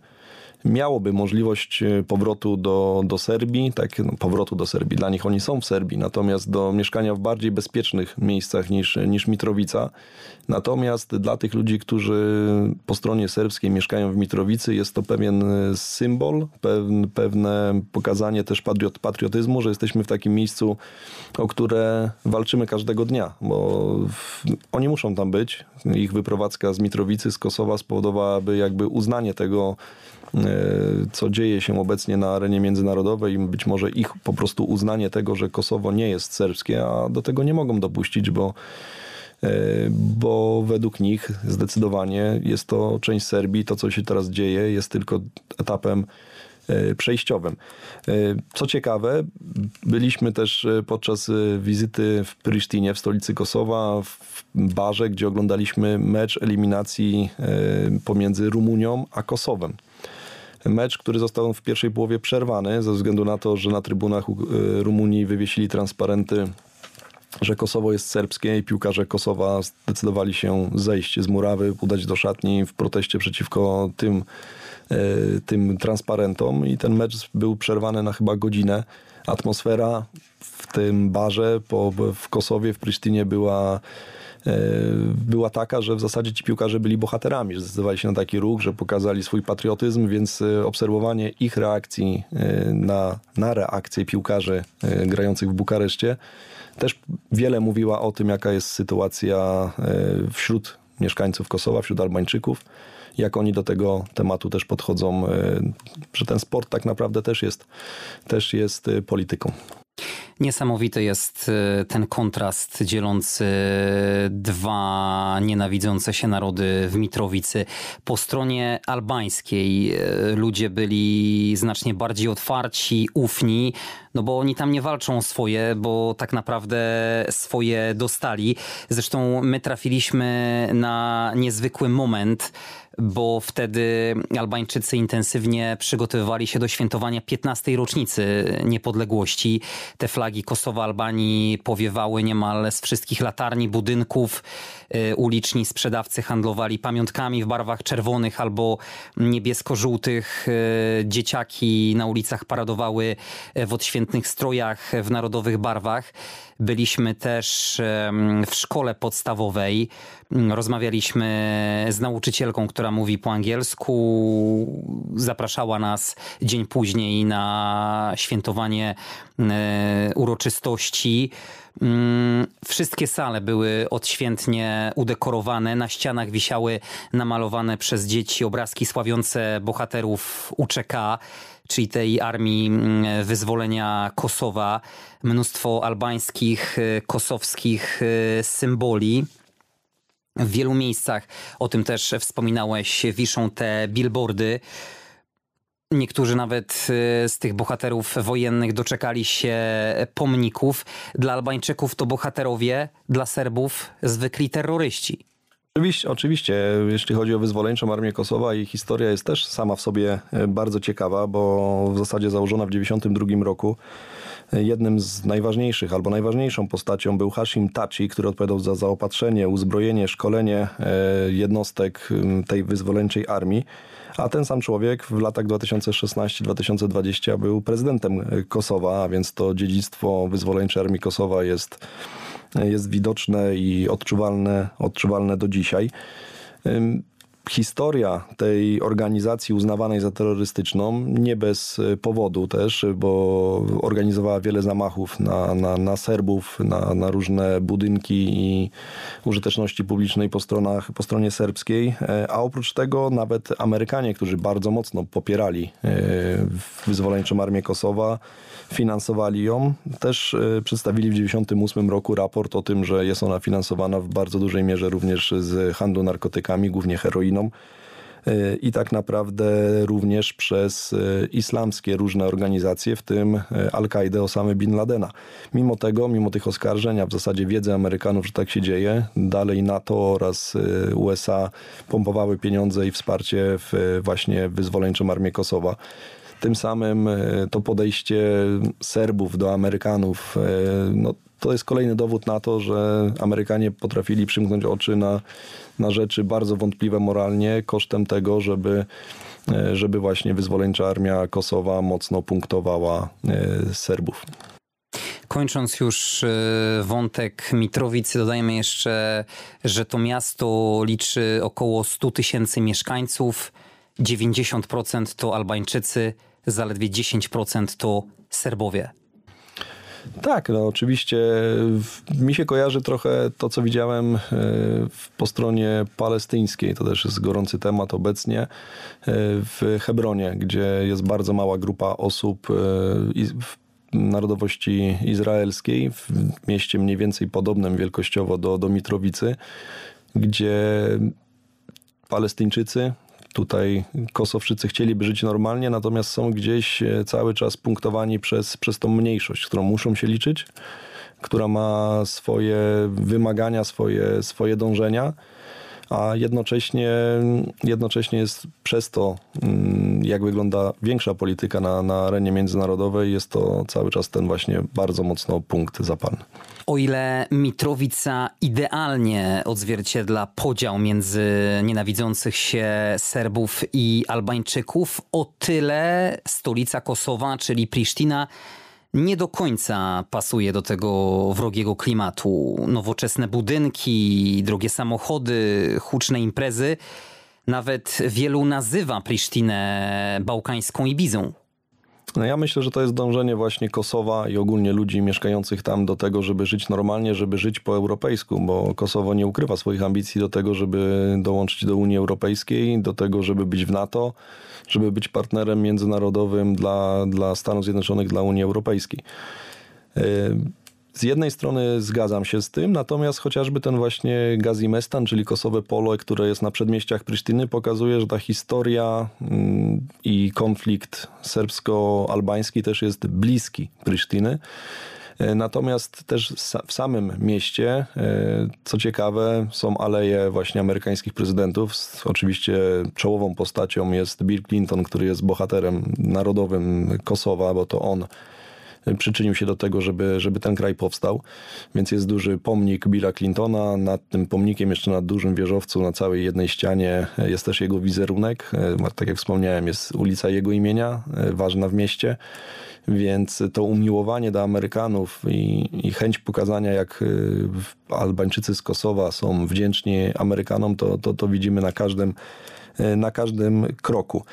miałoby możliwość e, powrotu do, do Serbii, tak, no, powrotu do Serbii, dla nich oni są w Serbii, natomiast do mieszkania w bardziej bezpiecznych miejscach niż, niż Mitrowica. Natomiast dla tych ludzi, którzy po stronie serbskiej mieszkają w Mitrowicy, jest to pewien e, symbol, pewne pokazanie też patriot, patriotyzmu, że jesteśmy w takim miejscu, o które walczymy każdego dnia, bo w, oni muszą tam być. Ich wyprowadzka z Mitrowicy, z Kosowa spowodowałaby jakby uznanie tego, E, co dzieje się obecnie na arenie międzynarodowej i być może ich po prostu uznanie tego, że Kosowo nie jest serbskie, a do tego nie mogą dopuścić, bo e, bo według nich zdecydowanie jest to część Serbii. To, co się teraz dzieje, jest tylko etapem przejściowym. Co ciekawe, byliśmy też podczas wizyty w Prisztinie, w stolicy Kosowa, w barze, gdzie oglądaliśmy mecz eliminacji pomiędzy Rumunią a Kosowem mecz, który został w pierwszej połowie przerwany ze względu na to, że na trybunach Rumunii wywiesili transparenty że Kosowo jest serbskie i piłkarze Kosowa zdecydowali się zejść z murawy, udać do szatni w proteście przeciwko tym, tym transparentom i ten mecz był przerwany na chyba godzinę. Atmosfera w tym barze po, w Kosowie, w Prysztynie była E, była taka, że w zasadzie ci piłkarze byli bohaterami, że zdecydowali się na taki ruch, że pokazali swój patriotyzm, więc e, obserwowanie ich reakcji e, na, na reakcje piłkarzy grających w Bukareszcie też wiele mówiła o tym, jaka jest sytuacja wśród mieszkańców Kosowa, wśród Albańczyków, jak oni do tego tematu też podchodzą, że ten sport tak naprawdę też jest, też jest polityką. Niesamowity jest y, ten kontrast dzielący dwa nienawidzące się narody w Mitrowicy. Po stronie albańskiej ludzie byli znacznie bardziej otwarci, ufni, no bo oni tam nie walczą o swoje, bo tak naprawdę swoje dostali. Zresztą my trafiliśmy na niezwykły moment bo wtedy Albańczycy intensywnie przygotowywali się do świętowania 15. rocznicy niepodległości. Te flagi Kosowa, Albanii powiewały niemal z wszystkich latarni, budynków. Y, uliczni sprzedawcy handlowali pamiątkami w barwach czerwonych albo niebiesko-żółtych. Y, dzieciaki na ulicach paradowały w odświętnych strojach w narodowych barwach. Byliśmy też w szkole podstawowej. Rozmawialiśmy z nauczycielką, która mówi po angielsku. Zapraszała nas dzień później na świętowanie e, uroczystości. Mm, wszystkie sale były odświętnie udekorowane. Na ścianach wisiały namalowane przez dzieci obrazki sławiące bohaterów UCK czyli tej armii mm, wyzwolenia Kosowa, mnóstwo albańskich, y, kosowskich y, symboli. W wielu miejscach, o tym też wspominałeś, wiszą te billboardy. Niektórzy nawet y, z tych bohaterów wojennych doczekali się pomników. Dla Albańczyków to bohaterowie, dla Serbów zwykli terroryści. Oczywiście, oczywiście, jeśli chodzi o wyzwoleńczą Armię Kosowa, jej historia jest też sama w sobie e, bardzo ciekawa, bo w zasadzie założona w 1992 roku. E, jednym z najważniejszych albo najważniejszą postacią był Hashim Taci, który odpowiadał za zaopatrzenie, uzbrojenie, szkolenie e, jednostek tej wyzwoleńczej armii. A ten sam człowiek w latach 2016-2020 był prezydentem Kosowa, a więc to dziedzictwo wyzwoleńczej Armii Kosowa jest jest widoczne i odczuwalne, odczuwalne do dzisiaj. Historia tej organizacji uznawanej za terrorystyczną, nie bez powodu też, bo organizowała wiele zamachów na, na, na Serbów, na, na różne budynki i użyteczności publicznej po, stronach, po stronie serbskiej, e, a oprócz tego nawet Amerykanie, którzy bardzo mocno popierali e, wyzwoleńczą armię Kosowa, finansowali ją. Też e, przedstawili w 1998 roku raport o tym, że jest ona finansowana w bardzo dużej mierze również z handlu narkotykami, głównie heroiną e, i tak naprawdę również przez e, islamskie różne organizacje, w tym Al-Kaidę Osamy Bin Ladena. Mimo tego, mimo tych oskarżeń, a w zasadzie wiedzy Amerykanów, że tak się dzieje, dalej NATO oraz USA pompowały pieniądze i wsparcie w właśnie wyzwoleńczą armię Kosowa. Tym samym e, to podejście Serbów do Amerykanów, e, no, to jest kolejny dowód na to, że Amerykanie potrafili przymknąć oczy na, na rzeczy bardzo wątpliwe moralnie kosztem tego, żeby e, żeby właśnie wyzwoleńcza armia Kosowa mocno punktowała Serbów. Kończąc już wątek Mitrowicy, dodajmy jeszcze, że to miasto liczy około 100 tysięcy mieszkańców. 90% to Albańczycy, zaledwie 10% to Serbowie. Tak, no oczywiście mi się kojarzy trochę to, co widziałem e, po stronie palestyńskiej. To też jest gorący temat obecnie e, w Hebronie, gdzie jest bardzo mała grupa osób w narodowości izraelskiej, w mieście mniej więcej podobnym wielkościowo do, do Mitrowicy, gdzie Palestyńczycy Tutaj Kosowczycy chcieliby żyć normalnie, natomiast są gdzieś e, cały czas punktowani przez, przez tą mniejszość, którą muszą się liczyć, która ma swoje wymagania, swoje, swoje dążenia a jednocześnie, jednocześnie jest przez to, mm, jak wygląda większa polityka na, na arenie międzynarodowej, jest to cały czas ten właśnie bardzo mocno punkt zapalny. O ile Mitrowica idealnie odzwierciedla podział między nienawidzących się Serbów i Albańczyków, o tyle stolica Kosowa, czyli Prisztina, nie do końca pasuje do tego wrogiego klimatu. Nowoczesne budynki, drogie samochody, huczne imprezy. Nawet wielu nazywa Prisztinę bałkańską Ibizą. No ja myślę, że to jest dążenie właśnie Kosowa i ogólnie ludzi mieszkających tam do tego, żeby żyć normalnie, żeby żyć po europejsku, bo Kosowo nie ukrywa swoich ambicji do tego, żeby dołączyć do Unii Europejskiej, do tego, żeby być w NATO, żeby być partnerem międzynarodowym dla, dla Stanów Zjednoczonych, dla Unii Europejskiej. Yy, z jednej strony zgadzam się z tym, natomiast chociażby ten właśnie Gazimestan, czyli Kosowe Polo, które jest na przedmieściach Prysztyny, pokazuje, że ta historia mm, i konflikt serbsko-albański też jest bliski Prysztyny. Natomiast też w samym mieście, co ciekawe, są aleje właśnie amerykańskich prezydentów. Oczywiście czołową postacią jest Bill Clinton, który jest bohaterem narodowym Kosowa, bo to on przyczynił się do tego, żeby, żeby ten kraj powstał. Więc jest duży pomnik Billa Clintona. Nad tym pomnikiem, jeszcze na dużym wieżowcu, na całej jednej ścianie jest też jego wizerunek. Tak jak wspomniałem, jest ulica jego imienia, ważna w mieście. Więc to umiłowanie do Amerykanów i, i, chęć pokazania, jak Albańczycy z Kosowa są wdzięczni Amerykanom, to, to, to widzimy na każdym E, na każdym kroku.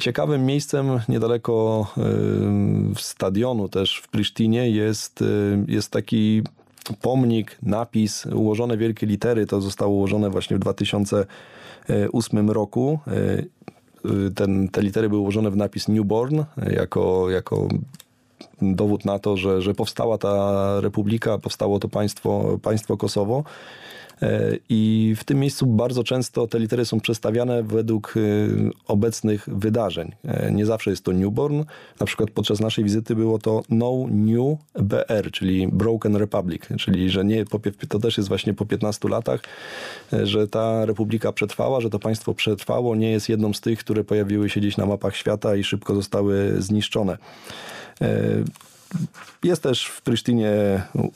Ciekawym miejscem niedaleko e, stadionu też w Prisztinie jest, e, jest taki pomnik, napis, ułożone wielkie litery. To zostało ułożone właśnie w 2008 roku. Ten, te litery były ułożone w napis Newborn jako, jako dowód na to, że, że powstała ta republika, powstało to państwo, państwo Kosowo. E, I w tym miejscu bardzo często te litery są przestawiane według e, obecnych wydarzeń. E, nie zawsze jest to newborn. Na przykład podczas naszej wizyty było to no new BR, czyli Broken Republic, czyli że nie, to też jest właśnie po 15 latach, że ta republika przetrwała, że to państwo przetrwało, nie jest jedną z tych, które pojawiły się gdzieś na mapach świata i szybko zostały zniszczone. Jest też w Prysztynie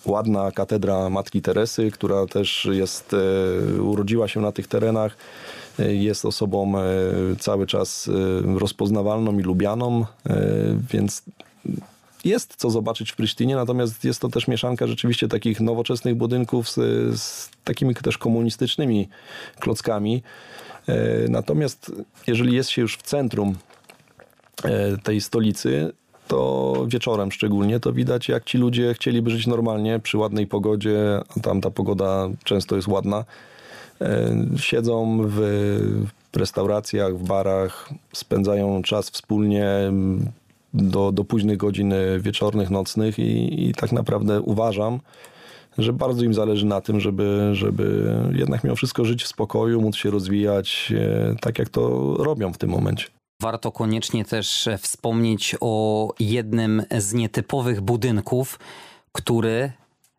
ładna katedra Matki Teresy, która też jest, e, urodziła się na tych terenach. E, jest osobą e, cały czas rozpoznawalną i lubianą, więc jest co zobaczyć w Prysztynie, natomiast jest to też mieszanka rzeczywiście takich nowoczesnych budynków z, z takimi też komunistycznymi klockami. Natomiast jeżeli jest się już w centrum tej stolicy, to wieczorem szczególnie, to widać jak ci ludzie chcieliby żyć normalnie przy ładnej pogodzie, a tam ta pogoda często jest ładna. E, siedzą w restauracjach, w barach, spędzają czas wspólnie do, do późnych godzin wieczornych, nocnych i, i tak naprawdę uważam, że bardzo im zależy na tym, żeby, żeby jednak mimo wszystko żyć w spokoju, móc się rozwijać e, tak, jak to robią w tym momencie. Warto koniecznie też wspomnieć o jednym z nietypowych budynków, który,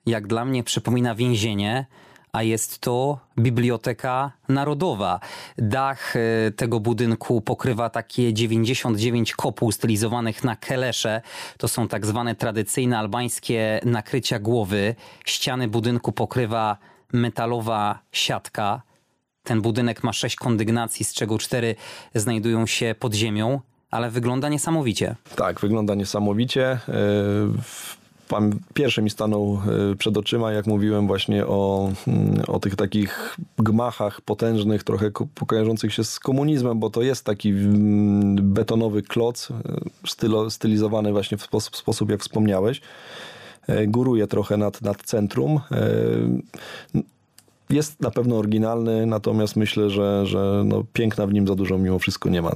jak dla mnie, przypomina więzienie a jest to Biblioteka Narodowa. Dach e, tego budynku pokrywa takie 99 kopuł stylizowanych na kelesze. To są tak zwane tradycyjne albańskie nakrycia głowy. Ściany budynku pokrywa metalowa siatka. Ten budynek ma sześć kondygnacji, z czego cztery znajdują się pod ziemią, ale wygląda niesamowicie. Tak, wygląda niesamowicie. E, pierwszy mi stanął e, przed oczyma, jak mówiłem właśnie o, mm, o tych takich gmachach potężnych, trochę kojarzących się z komunizmem, bo to jest taki mm, betonowy kloc, e, stylo, stylizowany właśnie w sposób, sposób jak wspomniałeś. Góruje trochę nad, nad centrum jest na pewno oryginalny, natomiast myślę, że, że no, piękna w nim za dużo mimo wszystko nie ma.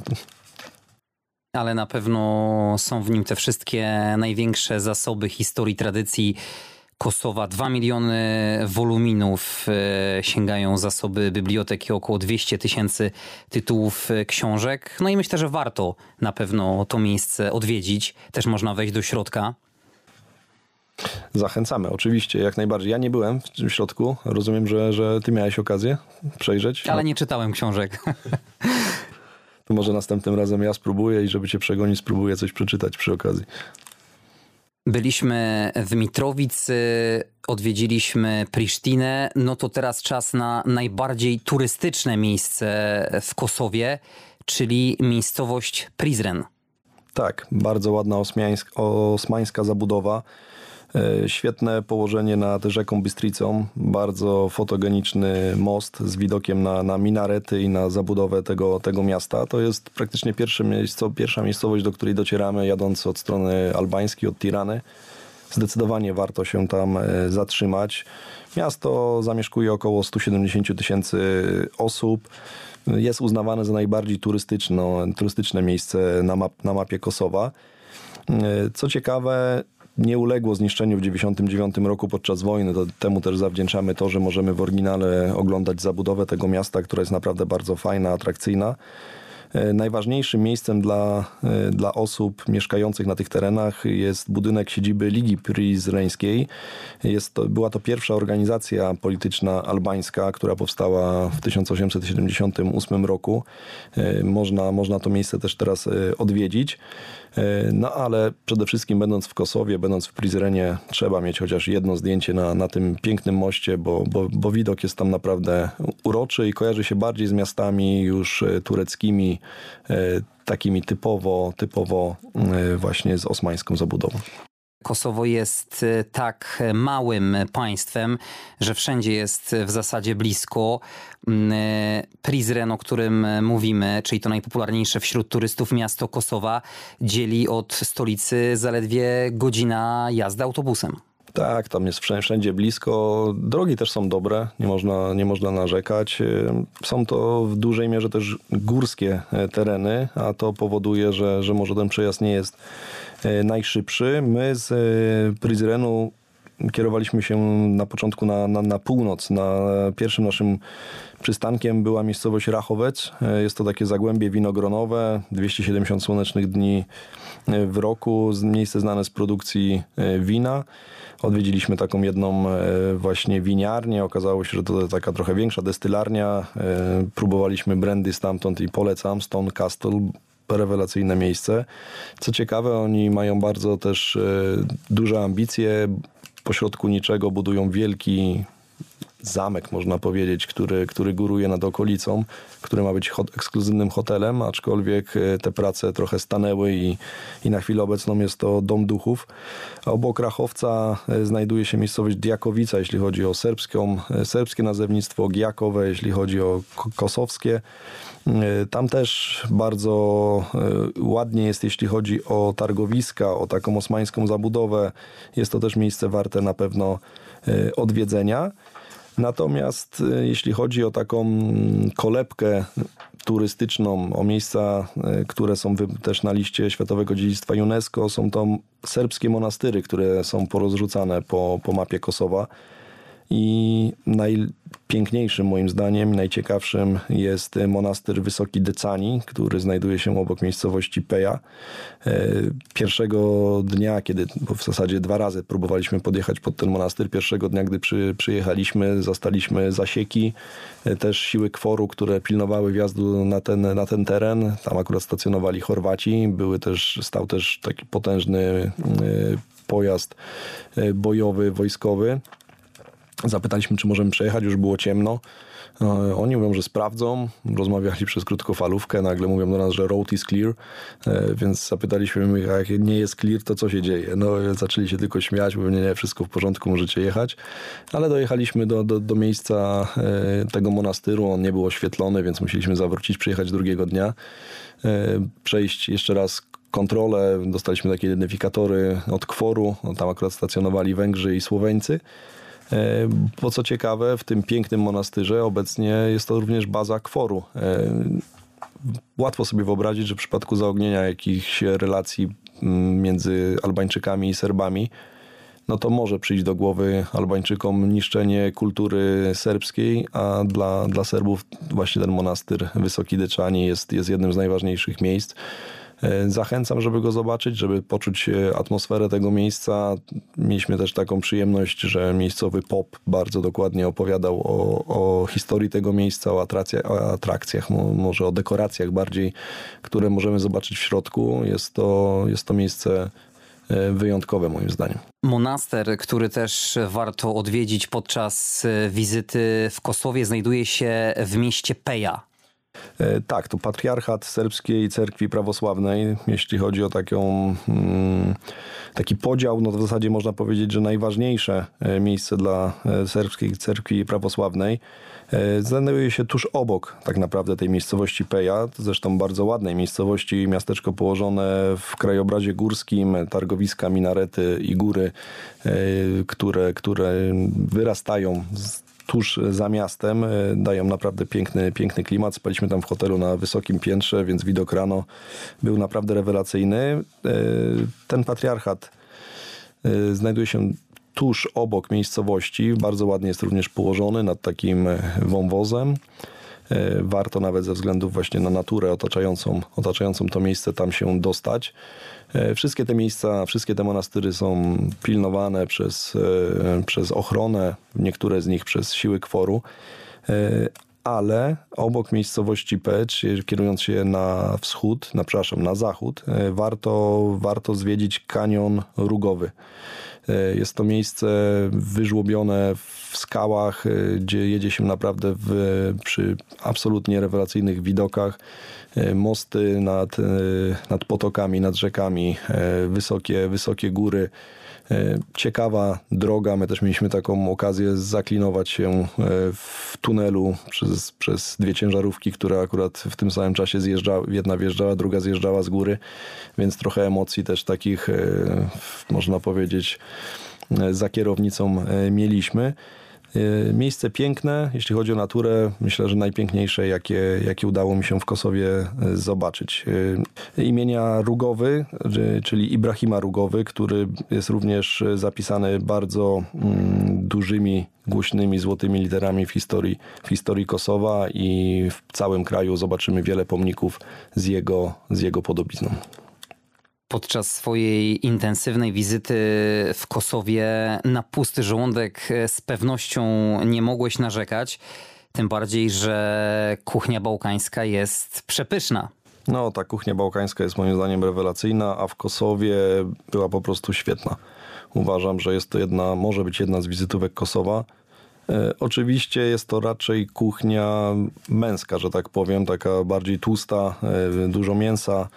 Ale na pewno są w nim te wszystkie największe zasoby historii, tradycji. Kosowa 2 miliony woluminów e, sięgają zasoby biblioteki, około 200 tysięcy tytułów e, książek. No i myślę, że warto na pewno to miejsce odwiedzić. Też można wejść do środka. Zachęcamy, oczywiście, jak najbardziej. Ja nie byłem w środku. Rozumiem, że, że ty miałeś okazję przejrzeć. Ale nie czytałem książek. To może następnym razem ja spróbuję i żeby cię przegonić, spróbuję coś przeczytać przy okazji. Byliśmy w Mitrowicy, odwiedziliśmy Prisztinę. No to teraz czas na najbardziej turystyczne miejsce w Kosowie, czyli miejscowość Prizren. Tak, bardzo ładna osmańska zabudowa. E, świetne położenie nad rzeką Bystricą, bardzo fotogeniczny most z widokiem na, na minarety i na zabudowę tego, tego miasta. To jest praktycznie pierwsze miejsce, pierwsza miejscowość, do której docieramy jadąc od strony albańskiej, od Tirany. Zdecydowanie warto się tam e, zatrzymać. Miasto zamieszkuje około 170 tysięcy osób. Jest uznawane za najbardziej turystyczne, miejsce na, map, na mapie Kosowa. E, co ciekawe, nie uległo zniszczeniu w 1999 roku podczas wojny. To temu też zawdzięczamy to, że możemy w oryginale oglądać zabudowę tego miasta, która jest naprawdę bardzo fajna, atrakcyjna. Najważniejszym miejscem dla, dla osób mieszkających na tych terenach jest budynek siedziby Ligi Prizreńskiej. Jest to, była to pierwsza organizacja polityczna albańska, która powstała w 1878 roku. Można, można to miejsce też teraz odwiedzić. No ale przede wszystkim będąc w Kosowie, będąc w Prizrenie, trzeba mieć chociaż jedno zdjęcie na, na tym pięknym moście, bo, bo, bo widok jest tam naprawdę uroczy i kojarzy się bardziej z miastami już e, tureckimi, e, takimi typowo, typowo e, właśnie z osmańską zabudową. Kosowo jest tak małym państwem, że wszędzie jest w zasadzie blisko. Prizren, o którym mówimy, czyli to najpopularniejsze wśród turystów miasto Kosowa, dzieli od stolicy zaledwie godzina jazdy autobusem. Tak, tam jest wszędzie blisko. Drogi też są dobre, nie można, nie można narzekać. Są to w dużej mierze też górskie e, tereny, a to powoduje, że, że może ten przejazd nie jest e, najszybszy. My z e, Prizrenu kierowaliśmy się na początku na, na, na północ. Na pierwszym naszym przystankiem była miejscowość Rachowec. Jest to takie zagłębie winogronowe, 270 słonecznych dni w roku, miejsce znane z produkcji wina. Odwiedziliśmy taką jedną e, właśnie winiarnię. Okazało się, że to taka trochę większa destylarnia. E, próbowaliśmy brandy stamtąd i polecam. Stone Castle rewelacyjne miejsce. Co ciekawe, oni mają bardzo też e, duże ambicje. Pośrodku niczego budują wielki zamek, można powiedzieć, który, który góruje nad okolicą, który ma być hot, ekskluzywnym hotelem, aczkolwiek e, te prace trochę stanęły i, i na chwilę obecną jest to Dom Duchów. A obok Rachowca e, znajduje się miejscowość Diakowica, jeśli chodzi o serbską, e, serbskie nazewnictwo, Giakowe, jeśli chodzi o kosowskie. Tam też bardzo ładnie jest, jeśli chodzi o targowiska, o taką osmańską zabudowę. Jest to też miejsce warte na pewno odwiedzenia. Natomiast y, jeśli chodzi o taką kolebkę turystyczną, o miejsca, y, które są też na liście Światowego Dziedzictwa UNESCO, są to serbskie monastyry, które są porozrzucane po, po mapie Kosowa. I najpiękniejszym moim zdaniem, najciekawszym jest monastyr Wysoki Decani, który znajduje się obok miejscowości Peja. E, pierwszego dnia, kiedy w zasadzie dwa razy próbowaliśmy podjechać pod ten monastyr, pierwszego dnia, gdy przy, przyjechaliśmy, zastaliśmy zasieki, e, też siły kworu, które pilnowały wjazdu na ten, na ten teren. Tam akurat stacjonowali Chorwaci, były też, stał też taki potężny e, pojazd bojowy, wojskowy. Zapytaliśmy, czy możemy przejechać, już było ciemno. E, oni mówią, że sprawdzą. Rozmawiali przez krótkofalówkę, nagle mówią do nas, że road is clear, e, więc zapytaliśmy ich, a jak nie jest clear, to co się dzieje? No zaczęli się tylko śmiać, mówią, nie, nie, wszystko w porządku, możecie jechać. Ale dojechaliśmy do, do, do miejsca e, tego monastyru, on nie był oświetlony, więc musieliśmy zawrócić, przyjechać drugiego dnia, przejść jeszcze raz kontrolę, dostaliśmy takie identyfikatory od kworu, no, tam akurat stacjonowali Węgrzy i Słoweńcy. E, bo co ciekawe, w tym pięknym monastyrze obecnie jest to również baza kworu. E, łatwo sobie wyobrazić, że w przypadku zaognienia jakichś relacji mm, między Albańczykami i Serbami, no to może przyjść do głowy Albańczykom niszczenie kultury serbskiej, a dla, dla Serbów właśnie ten monastyr Wysoki Deczani jest, jest jednym z najważniejszych miejsc. E, zachęcam, żeby go zobaczyć, żeby poczuć e, atmosferę tego miejsca. Mieliśmy też taką przyjemność, że miejscowy pop bardzo dokładnie opowiadał o, o historii tego miejsca, o, o atrakcjach, może o dekoracjach bardziej, które możemy zobaczyć w środku. Jest to, jest to miejsce e, wyjątkowe moim zdaniem. Monaster, który też warto odwiedzić podczas wizyty w Kosowie, znajduje się w mieście Peja. E, tak, to patriarchat serbskiej cerkwi prawosławnej, jeśli chodzi o taką, mm, taki podział, no to w zasadzie można powiedzieć, że najważniejsze e, miejsce dla e, serbskiej cerkwi prawosławnej znajduje się tuż obok tak naprawdę tej miejscowości Peja, zresztą bardzo ładnej miejscowości, miasteczko położone w krajobrazie górskim, targowiska, minarety i góry, które, które wyrastają z tuż za miastem. E, dają naprawdę piękny, piękny klimat. Spaliśmy tam w hotelu na wysokim piętrze, więc widok rano był naprawdę rewelacyjny. E, ten patriarchat e, znajduje się tuż obok miejscowości. Bardzo ładnie jest również położony nad takim wąwozem. Warto nawet ze względu właśnie na naturę otaczającą, otaczającą to miejsce tam się dostać. Wszystkie te miejsca, wszystkie te monastyry są pilnowane przez, przez ochronę, niektóre z nich przez siły kworu ale obok miejscowości Pecz, kierując się na wschód, na, przepraszam, na zachód, e, warto, warto zwiedzić kanion Rugowy. E, jest to miejsce wyżłobione w skałach, e, gdzie jedzie się naprawdę w, przy absolutnie rewelacyjnych widokach. Mosty nad, nad potokami, nad rzekami, wysokie, wysokie góry. E, ciekawa droga. My też mieliśmy taką okazję zaklinować się e, w tunelu przez, przez dwie ciężarówki, które akurat w tym samym czasie zjeżdżały. Jedna wjeżdżała, druga zjeżdżała z góry, więc trochę emocji też takich, e, można powiedzieć, za kierownicą mieliśmy. Y, miejsce piękne, jeśli chodzi o naturę, myślę, że najpiękniejsze, jakie, jakie udało mi się w Kosowie y, zobaczyć. Y, imienia Rugowy, czyli Ibrahima Rugowy, który jest również zapisany bardzo mm, dużymi, głośnymi, złotymi literami w historii, w historii Kosowa i w całym kraju zobaczymy wiele pomników z jego, z jego podobizną. Podczas swojej intensywnej wizyty w Kosowie na pusty żołądek z pewnością nie mogłeś narzekać. Tym bardziej, że kuchnia bałkańska jest przepyszna. No, ta kuchnia bałkańska jest moim zdaniem rewelacyjna, a w Kosowie była po prostu świetna. Uważam, że jest to jedna, może być jedna z wizytówek Kosowa. E, oczywiście jest to raczej kuchnia męska, że tak powiem, taka bardziej tłusta, e, dużo mięsa,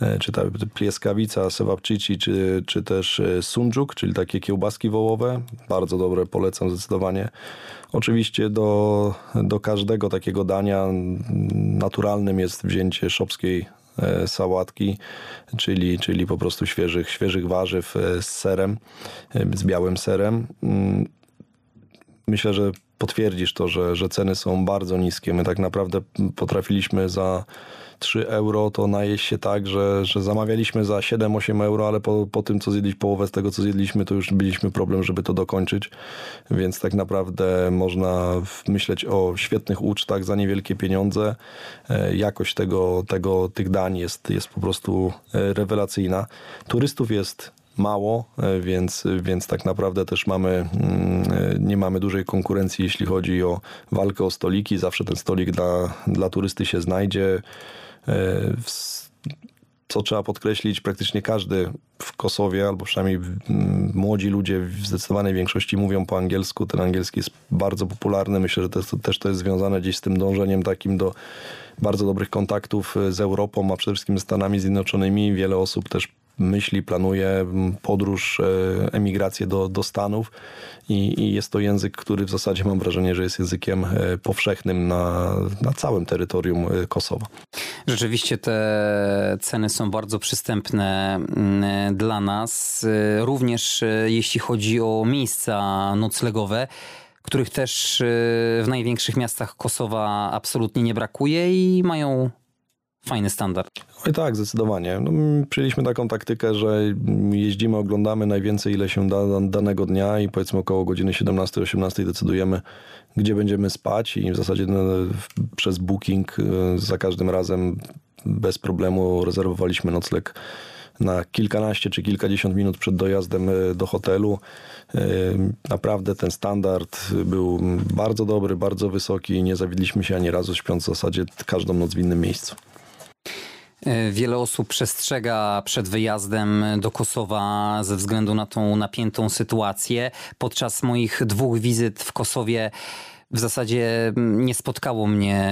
e, czy ta plieskawica, sewapczyci, czy, czy też sundżuk, czyli takie kiełbaski wołowe. Bardzo dobre, polecam zdecydowanie. Oczywiście do, do każdego takiego dania naturalnym jest wzięcie szopskiej sałatki, czyli, czyli po prostu świeżych, świeżych warzyw z serem, z białym serem. Myślę, że potwierdzisz to, że, że ceny są bardzo niskie. My tak naprawdę potrafiliśmy za 3 euro to najeść się tak, że, że zamawialiśmy za 7-8 euro, ale po, po tym, co zjedliśmy, połowę z tego, co zjedliśmy, to już byliśmy problem, żeby to dokończyć. Więc tak naprawdę można myśleć o świetnych ucztach za niewielkie pieniądze. E, jakość tego, tego, tych dań jest, jest po prostu e, rewelacyjna. Turystów jest mało, e, więc, więc tak naprawdę też mamy, mm, e, nie mamy dużej konkurencji, jeśli chodzi o walkę o stoliki. Zawsze ten stolik dla, dla turysty się znajdzie. E, co trzeba podkreślić, praktycznie każdy w Kosowie, albo przynajmniej młodzi ludzie w zdecydowanej większości mówią po angielsku. Ten angielski jest bardzo popularny. Myślę, że to, też to jest związane gdzieś z tym dążeniem takim do bardzo dobrych kontaktów z Europą, a przede wszystkim z Stanami Zjednoczonymi. Wiele osób też myśli, planuje podróż, e, emigrację do, do Stanów i, i, jest to język, który w zasadzie mam wrażenie, że jest językiem e, powszechnym na, na całym terytorium e, Kosowa. Rzeczywiście te ceny są bardzo przystępne mm, dla nas, również jeśli chodzi o miejsca noclegowe których też w największych miastach Kosowa absolutnie nie brakuje i mają fajny standard. Oj tak, zdecydowanie. No, przyjęliśmy taką taktykę, że jeździmy, oglądamy najwięcej ile się da danego dnia i powiedzmy około godziny 17-18 decydujemy, gdzie będziemy spać i w zasadzie no, przez booking y, za każdym razem bez problemu rezerwowaliśmy nocleg na kilkanaście czy kilkadziesiąt minut przed dojazdem y, do hotelu. Y, naprawdę ten standard był bardzo dobry, bardzo wysoki. Nie zawidliśmy się ani razu, śpiąc w zasadzie każdą noc w innym miejscu. E, wiele osób przestrzega przed wyjazdem do Kosowa ze względu na tą napiętą sytuację. Podczas moich dwóch wizyt w Kosowie w zasadzie nie spotkało mnie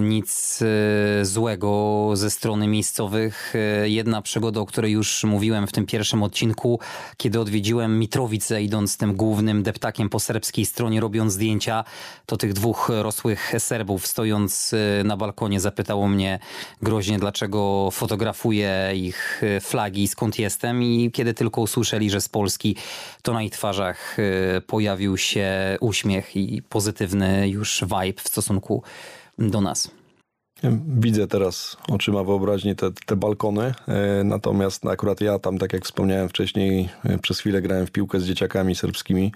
nic e, złego ze strony miejscowych. E, jedna przygoda, o której już mówiłem w tym pierwszym odcinku, kiedy odwiedziłem Mitrowice, idąc tym głównym deptakiem po serbskiej stronie, robiąc zdjęcia, to tych dwóch rosłych Serbów stojąc e, na balkonie zapytało mnie groźnie, dlaczego fotografuję ich flagi i skąd jestem. I kiedy tylko usłyszeli, że z Polski, to na ich twarzach pojawił się uśmiech i pozytywny już vibe w stosunku do nas. Widzę teraz oczyma wyobraźni te, te balkony, e, natomiast akurat ja tam, tak jak wspomniałem wcześniej, e, przez chwilę grałem w piłkę z dzieciakami serbskimi,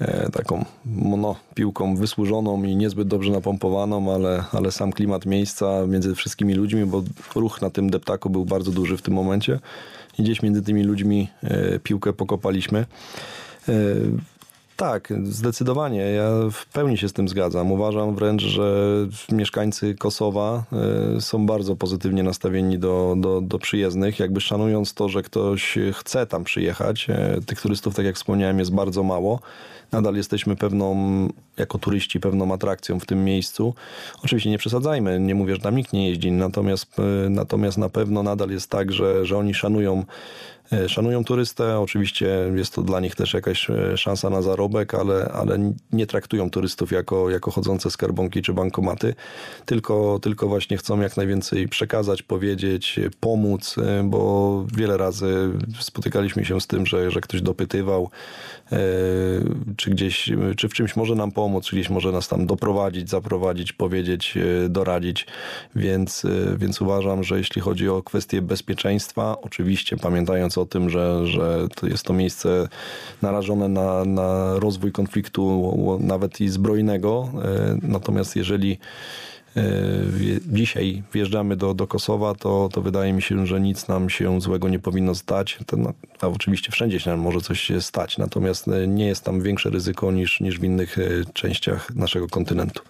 e, taką no, piłką wysłużoną i niezbyt dobrze napompowaną, ale, ale sam klimat miejsca między wszystkimi ludźmi, bo ruch na tym deptaku był bardzo duży w tym momencie i gdzieś między tymi ludźmi piłkę pokopaliśmy. Tak, zdecydowanie. Ja w pełni się z tym zgadzam. Uważam wręcz, że mieszkańcy Kosowa e, są bardzo pozytywnie nastawieni do, do, do przyjezdnych, jakby szanując to, że ktoś chce tam przyjechać. E, tych turystów, tak jak wspomniałem, jest bardzo mało. Nadal jesteśmy pewną, jako turyści, pewną atrakcją w tym miejscu. Oczywiście nie przesadzajmy, nie mówię, że tam nikt nie jeździ, natomiast, e, natomiast na pewno nadal jest tak, że, że oni szanują szanują turystę. Oczywiście jest to dla nich też jakaś e, szansa na zarobek, ale, ale nie traktują turystów jako, jako chodzące skarbonki czy bankomaty, tylko, tylko właśnie chcą jak najwięcej przekazać, powiedzieć, pomóc, e, bo wiele razy spotykaliśmy się z tym, że, że ktoś dopytywał, czy gdzieś, czy w czymś może nam pomóc, gdzieś może nas tam doprowadzić, zaprowadzić, powiedzieć, doradzić, więc, więc uważam, że jeśli chodzi o kwestie bezpieczeństwa, oczywiście pamiętając o tym, że, że to jest to miejsce narażone na, na rozwój konfliktu nawet i zbrojnego. E, natomiast jeżeli e, dzisiaj wjeżdżamy do, do Kosowa, to, to wydaje mi się, że nic nam się złego nie powinno stać. To, a oczywiście wszędzie się nam może coś się stać, natomiast e, nie jest tam większe ryzyko niż, niż w innych częściach naszego kontynentu.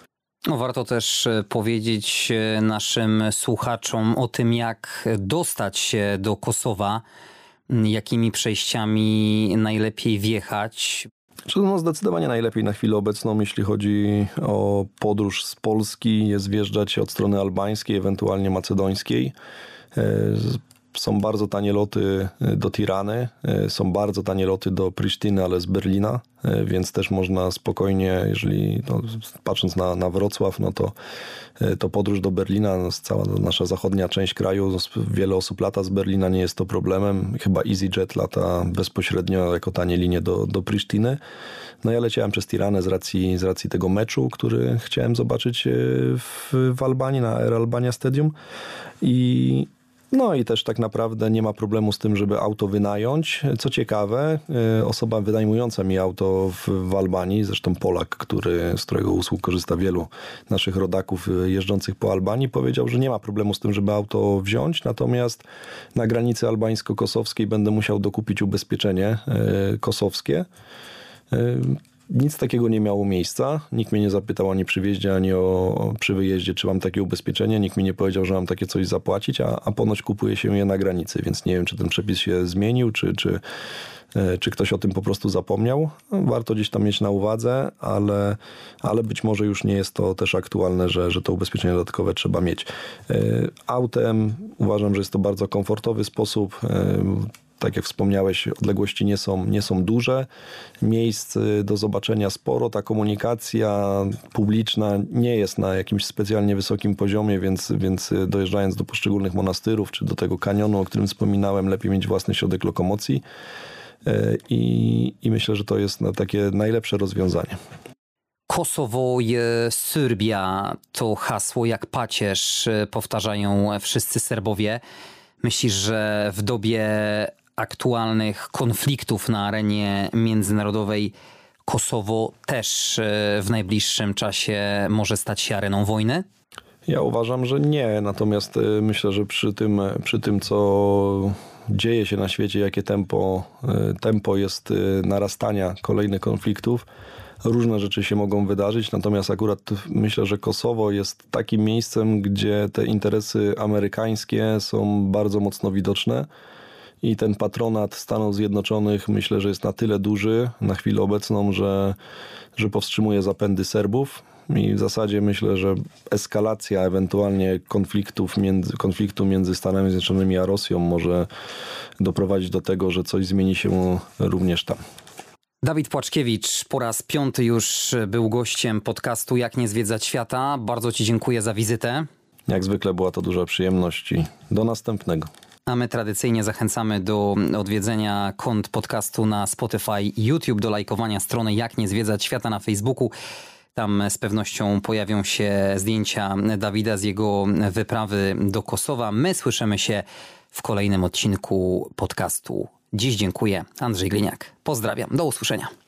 No, warto też powiedzieć naszym słuchaczom o tym, jak dostać się do Kosowa jakimi przejściami najlepiej wjechać? No zdecydowanie najlepiej na chwilę obecną, jeśli chodzi o podróż z Polski, jest wjeżdżać od strony albańskiej, ewentualnie macedońskiej. E, są bardzo tanie loty e, do Tirany, e, są bardzo tanie loty do Prisztiny, ale z Berlina, e, więc też można spokojnie, jeżeli no, patrząc na, na Wrocław, no to, to podróż do Berlina, no, cała nasza zachodnia część kraju, wiele osób lata z Berlina, nie jest to problemem. Chyba EasyJet lata bezpośrednio jako tanie linie do, do. No ja leciałem przez Tiranę z racji, z racji tego meczu, który chciałem zobaczyć w, w Albanii, na Air Albania Stadium i no i też tak naprawdę nie ma problemu z tym, żeby auto wynająć. Co ciekawe, e, osoba wynajmująca mi auto w, w Albanii, zresztą Polak, który, z którego usług korzysta wielu naszych rodaków e, jeżdżących po Albanii, powiedział, że nie ma problemu z tym, żeby auto wziąć, natomiast na granicy albańsko-kosowskiej będę musiał dokupić ubezpieczenie e, kosowskie nic takiego nie miało miejsca. Nikt mnie nie zapytał ani przy wjeździe, ani o, przy wyjeździe, czy mam takie ubezpieczenie. Nikt mi nie powiedział, że mam takie coś zapłacić, a, a ponoć kupuje się je na granicy, więc nie wiem, czy ten przepis się zmienił, czy, czy, e, czy ktoś o tym po prostu zapomniał. No, warto gdzieś tam mieć na uwadze, ale, ale być może już nie jest to też aktualne, że, że to ubezpieczenie dodatkowe trzeba mieć. E, autem uważam, że jest to bardzo komfortowy sposób e, tak jak wspomniałeś, odległości nie są, nie są duże, miejsc y, do zobaczenia sporo, ta komunikacja publiczna nie jest na jakimś specjalnie wysokim poziomie, więc, więc y, dojeżdżając do poszczególnych monastyrów czy do tego kanionu, o którym wspominałem, lepiej mieć własny środek lokomocji. Y, I, i myślę, że to jest takie najlepsze rozwiązanie. Kosowo Serbia to hasło jak pacierz powtarzają wszyscy Serbowie. Myślisz, że w dobie aktualnych konfliktów na arenie międzynarodowej Kosowo też e, w najbliższym czasie może stać się areną wojny? Ja uważam, że nie. Natomiast e, myślę, że przy tym, przy tym co dzieje się na świecie, jakie tempo, e, tempo jest narastania kolejnych konfliktów, różne rzeczy się mogą wydarzyć. Natomiast akurat myślę, że Kosowo jest takim miejscem, gdzie te interesy amerykańskie są bardzo mocno widoczne i ten patronat Stanów Zjednoczonych myślę, że jest na tyle duży na chwilę obecną, że, że powstrzymuje zapędy Serbów. I w zasadzie myślę, że eskalacja ewentualnie konfliktów między, konfliktu między Stanami Zjednoczonymi a Rosją może doprowadzić do tego, że coś zmieni się również tam. Dawid Płaczkiewicz po raz piąty już był gościem podcastu Jak nie zwiedzać świata. Bardzo Ci dziękuję za wizytę. Jak zwykle była to duża przyjemność i do następnego. A my tradycyjnie zachęcamy do odwiedzenia kont podcastu na Spotify, YouTube, do lajkowania strony Jak nie zwiedzać świata na Facebooku. Tam z pewnością pojawią się zdjęcia Dawida z jego wyprawy do Kosowa. My słyszymy się w kolejnym odcinku podcastu. Dziś dziękuję. Andrzej Gliniak. Pozdrawiam. Do usłyszenia.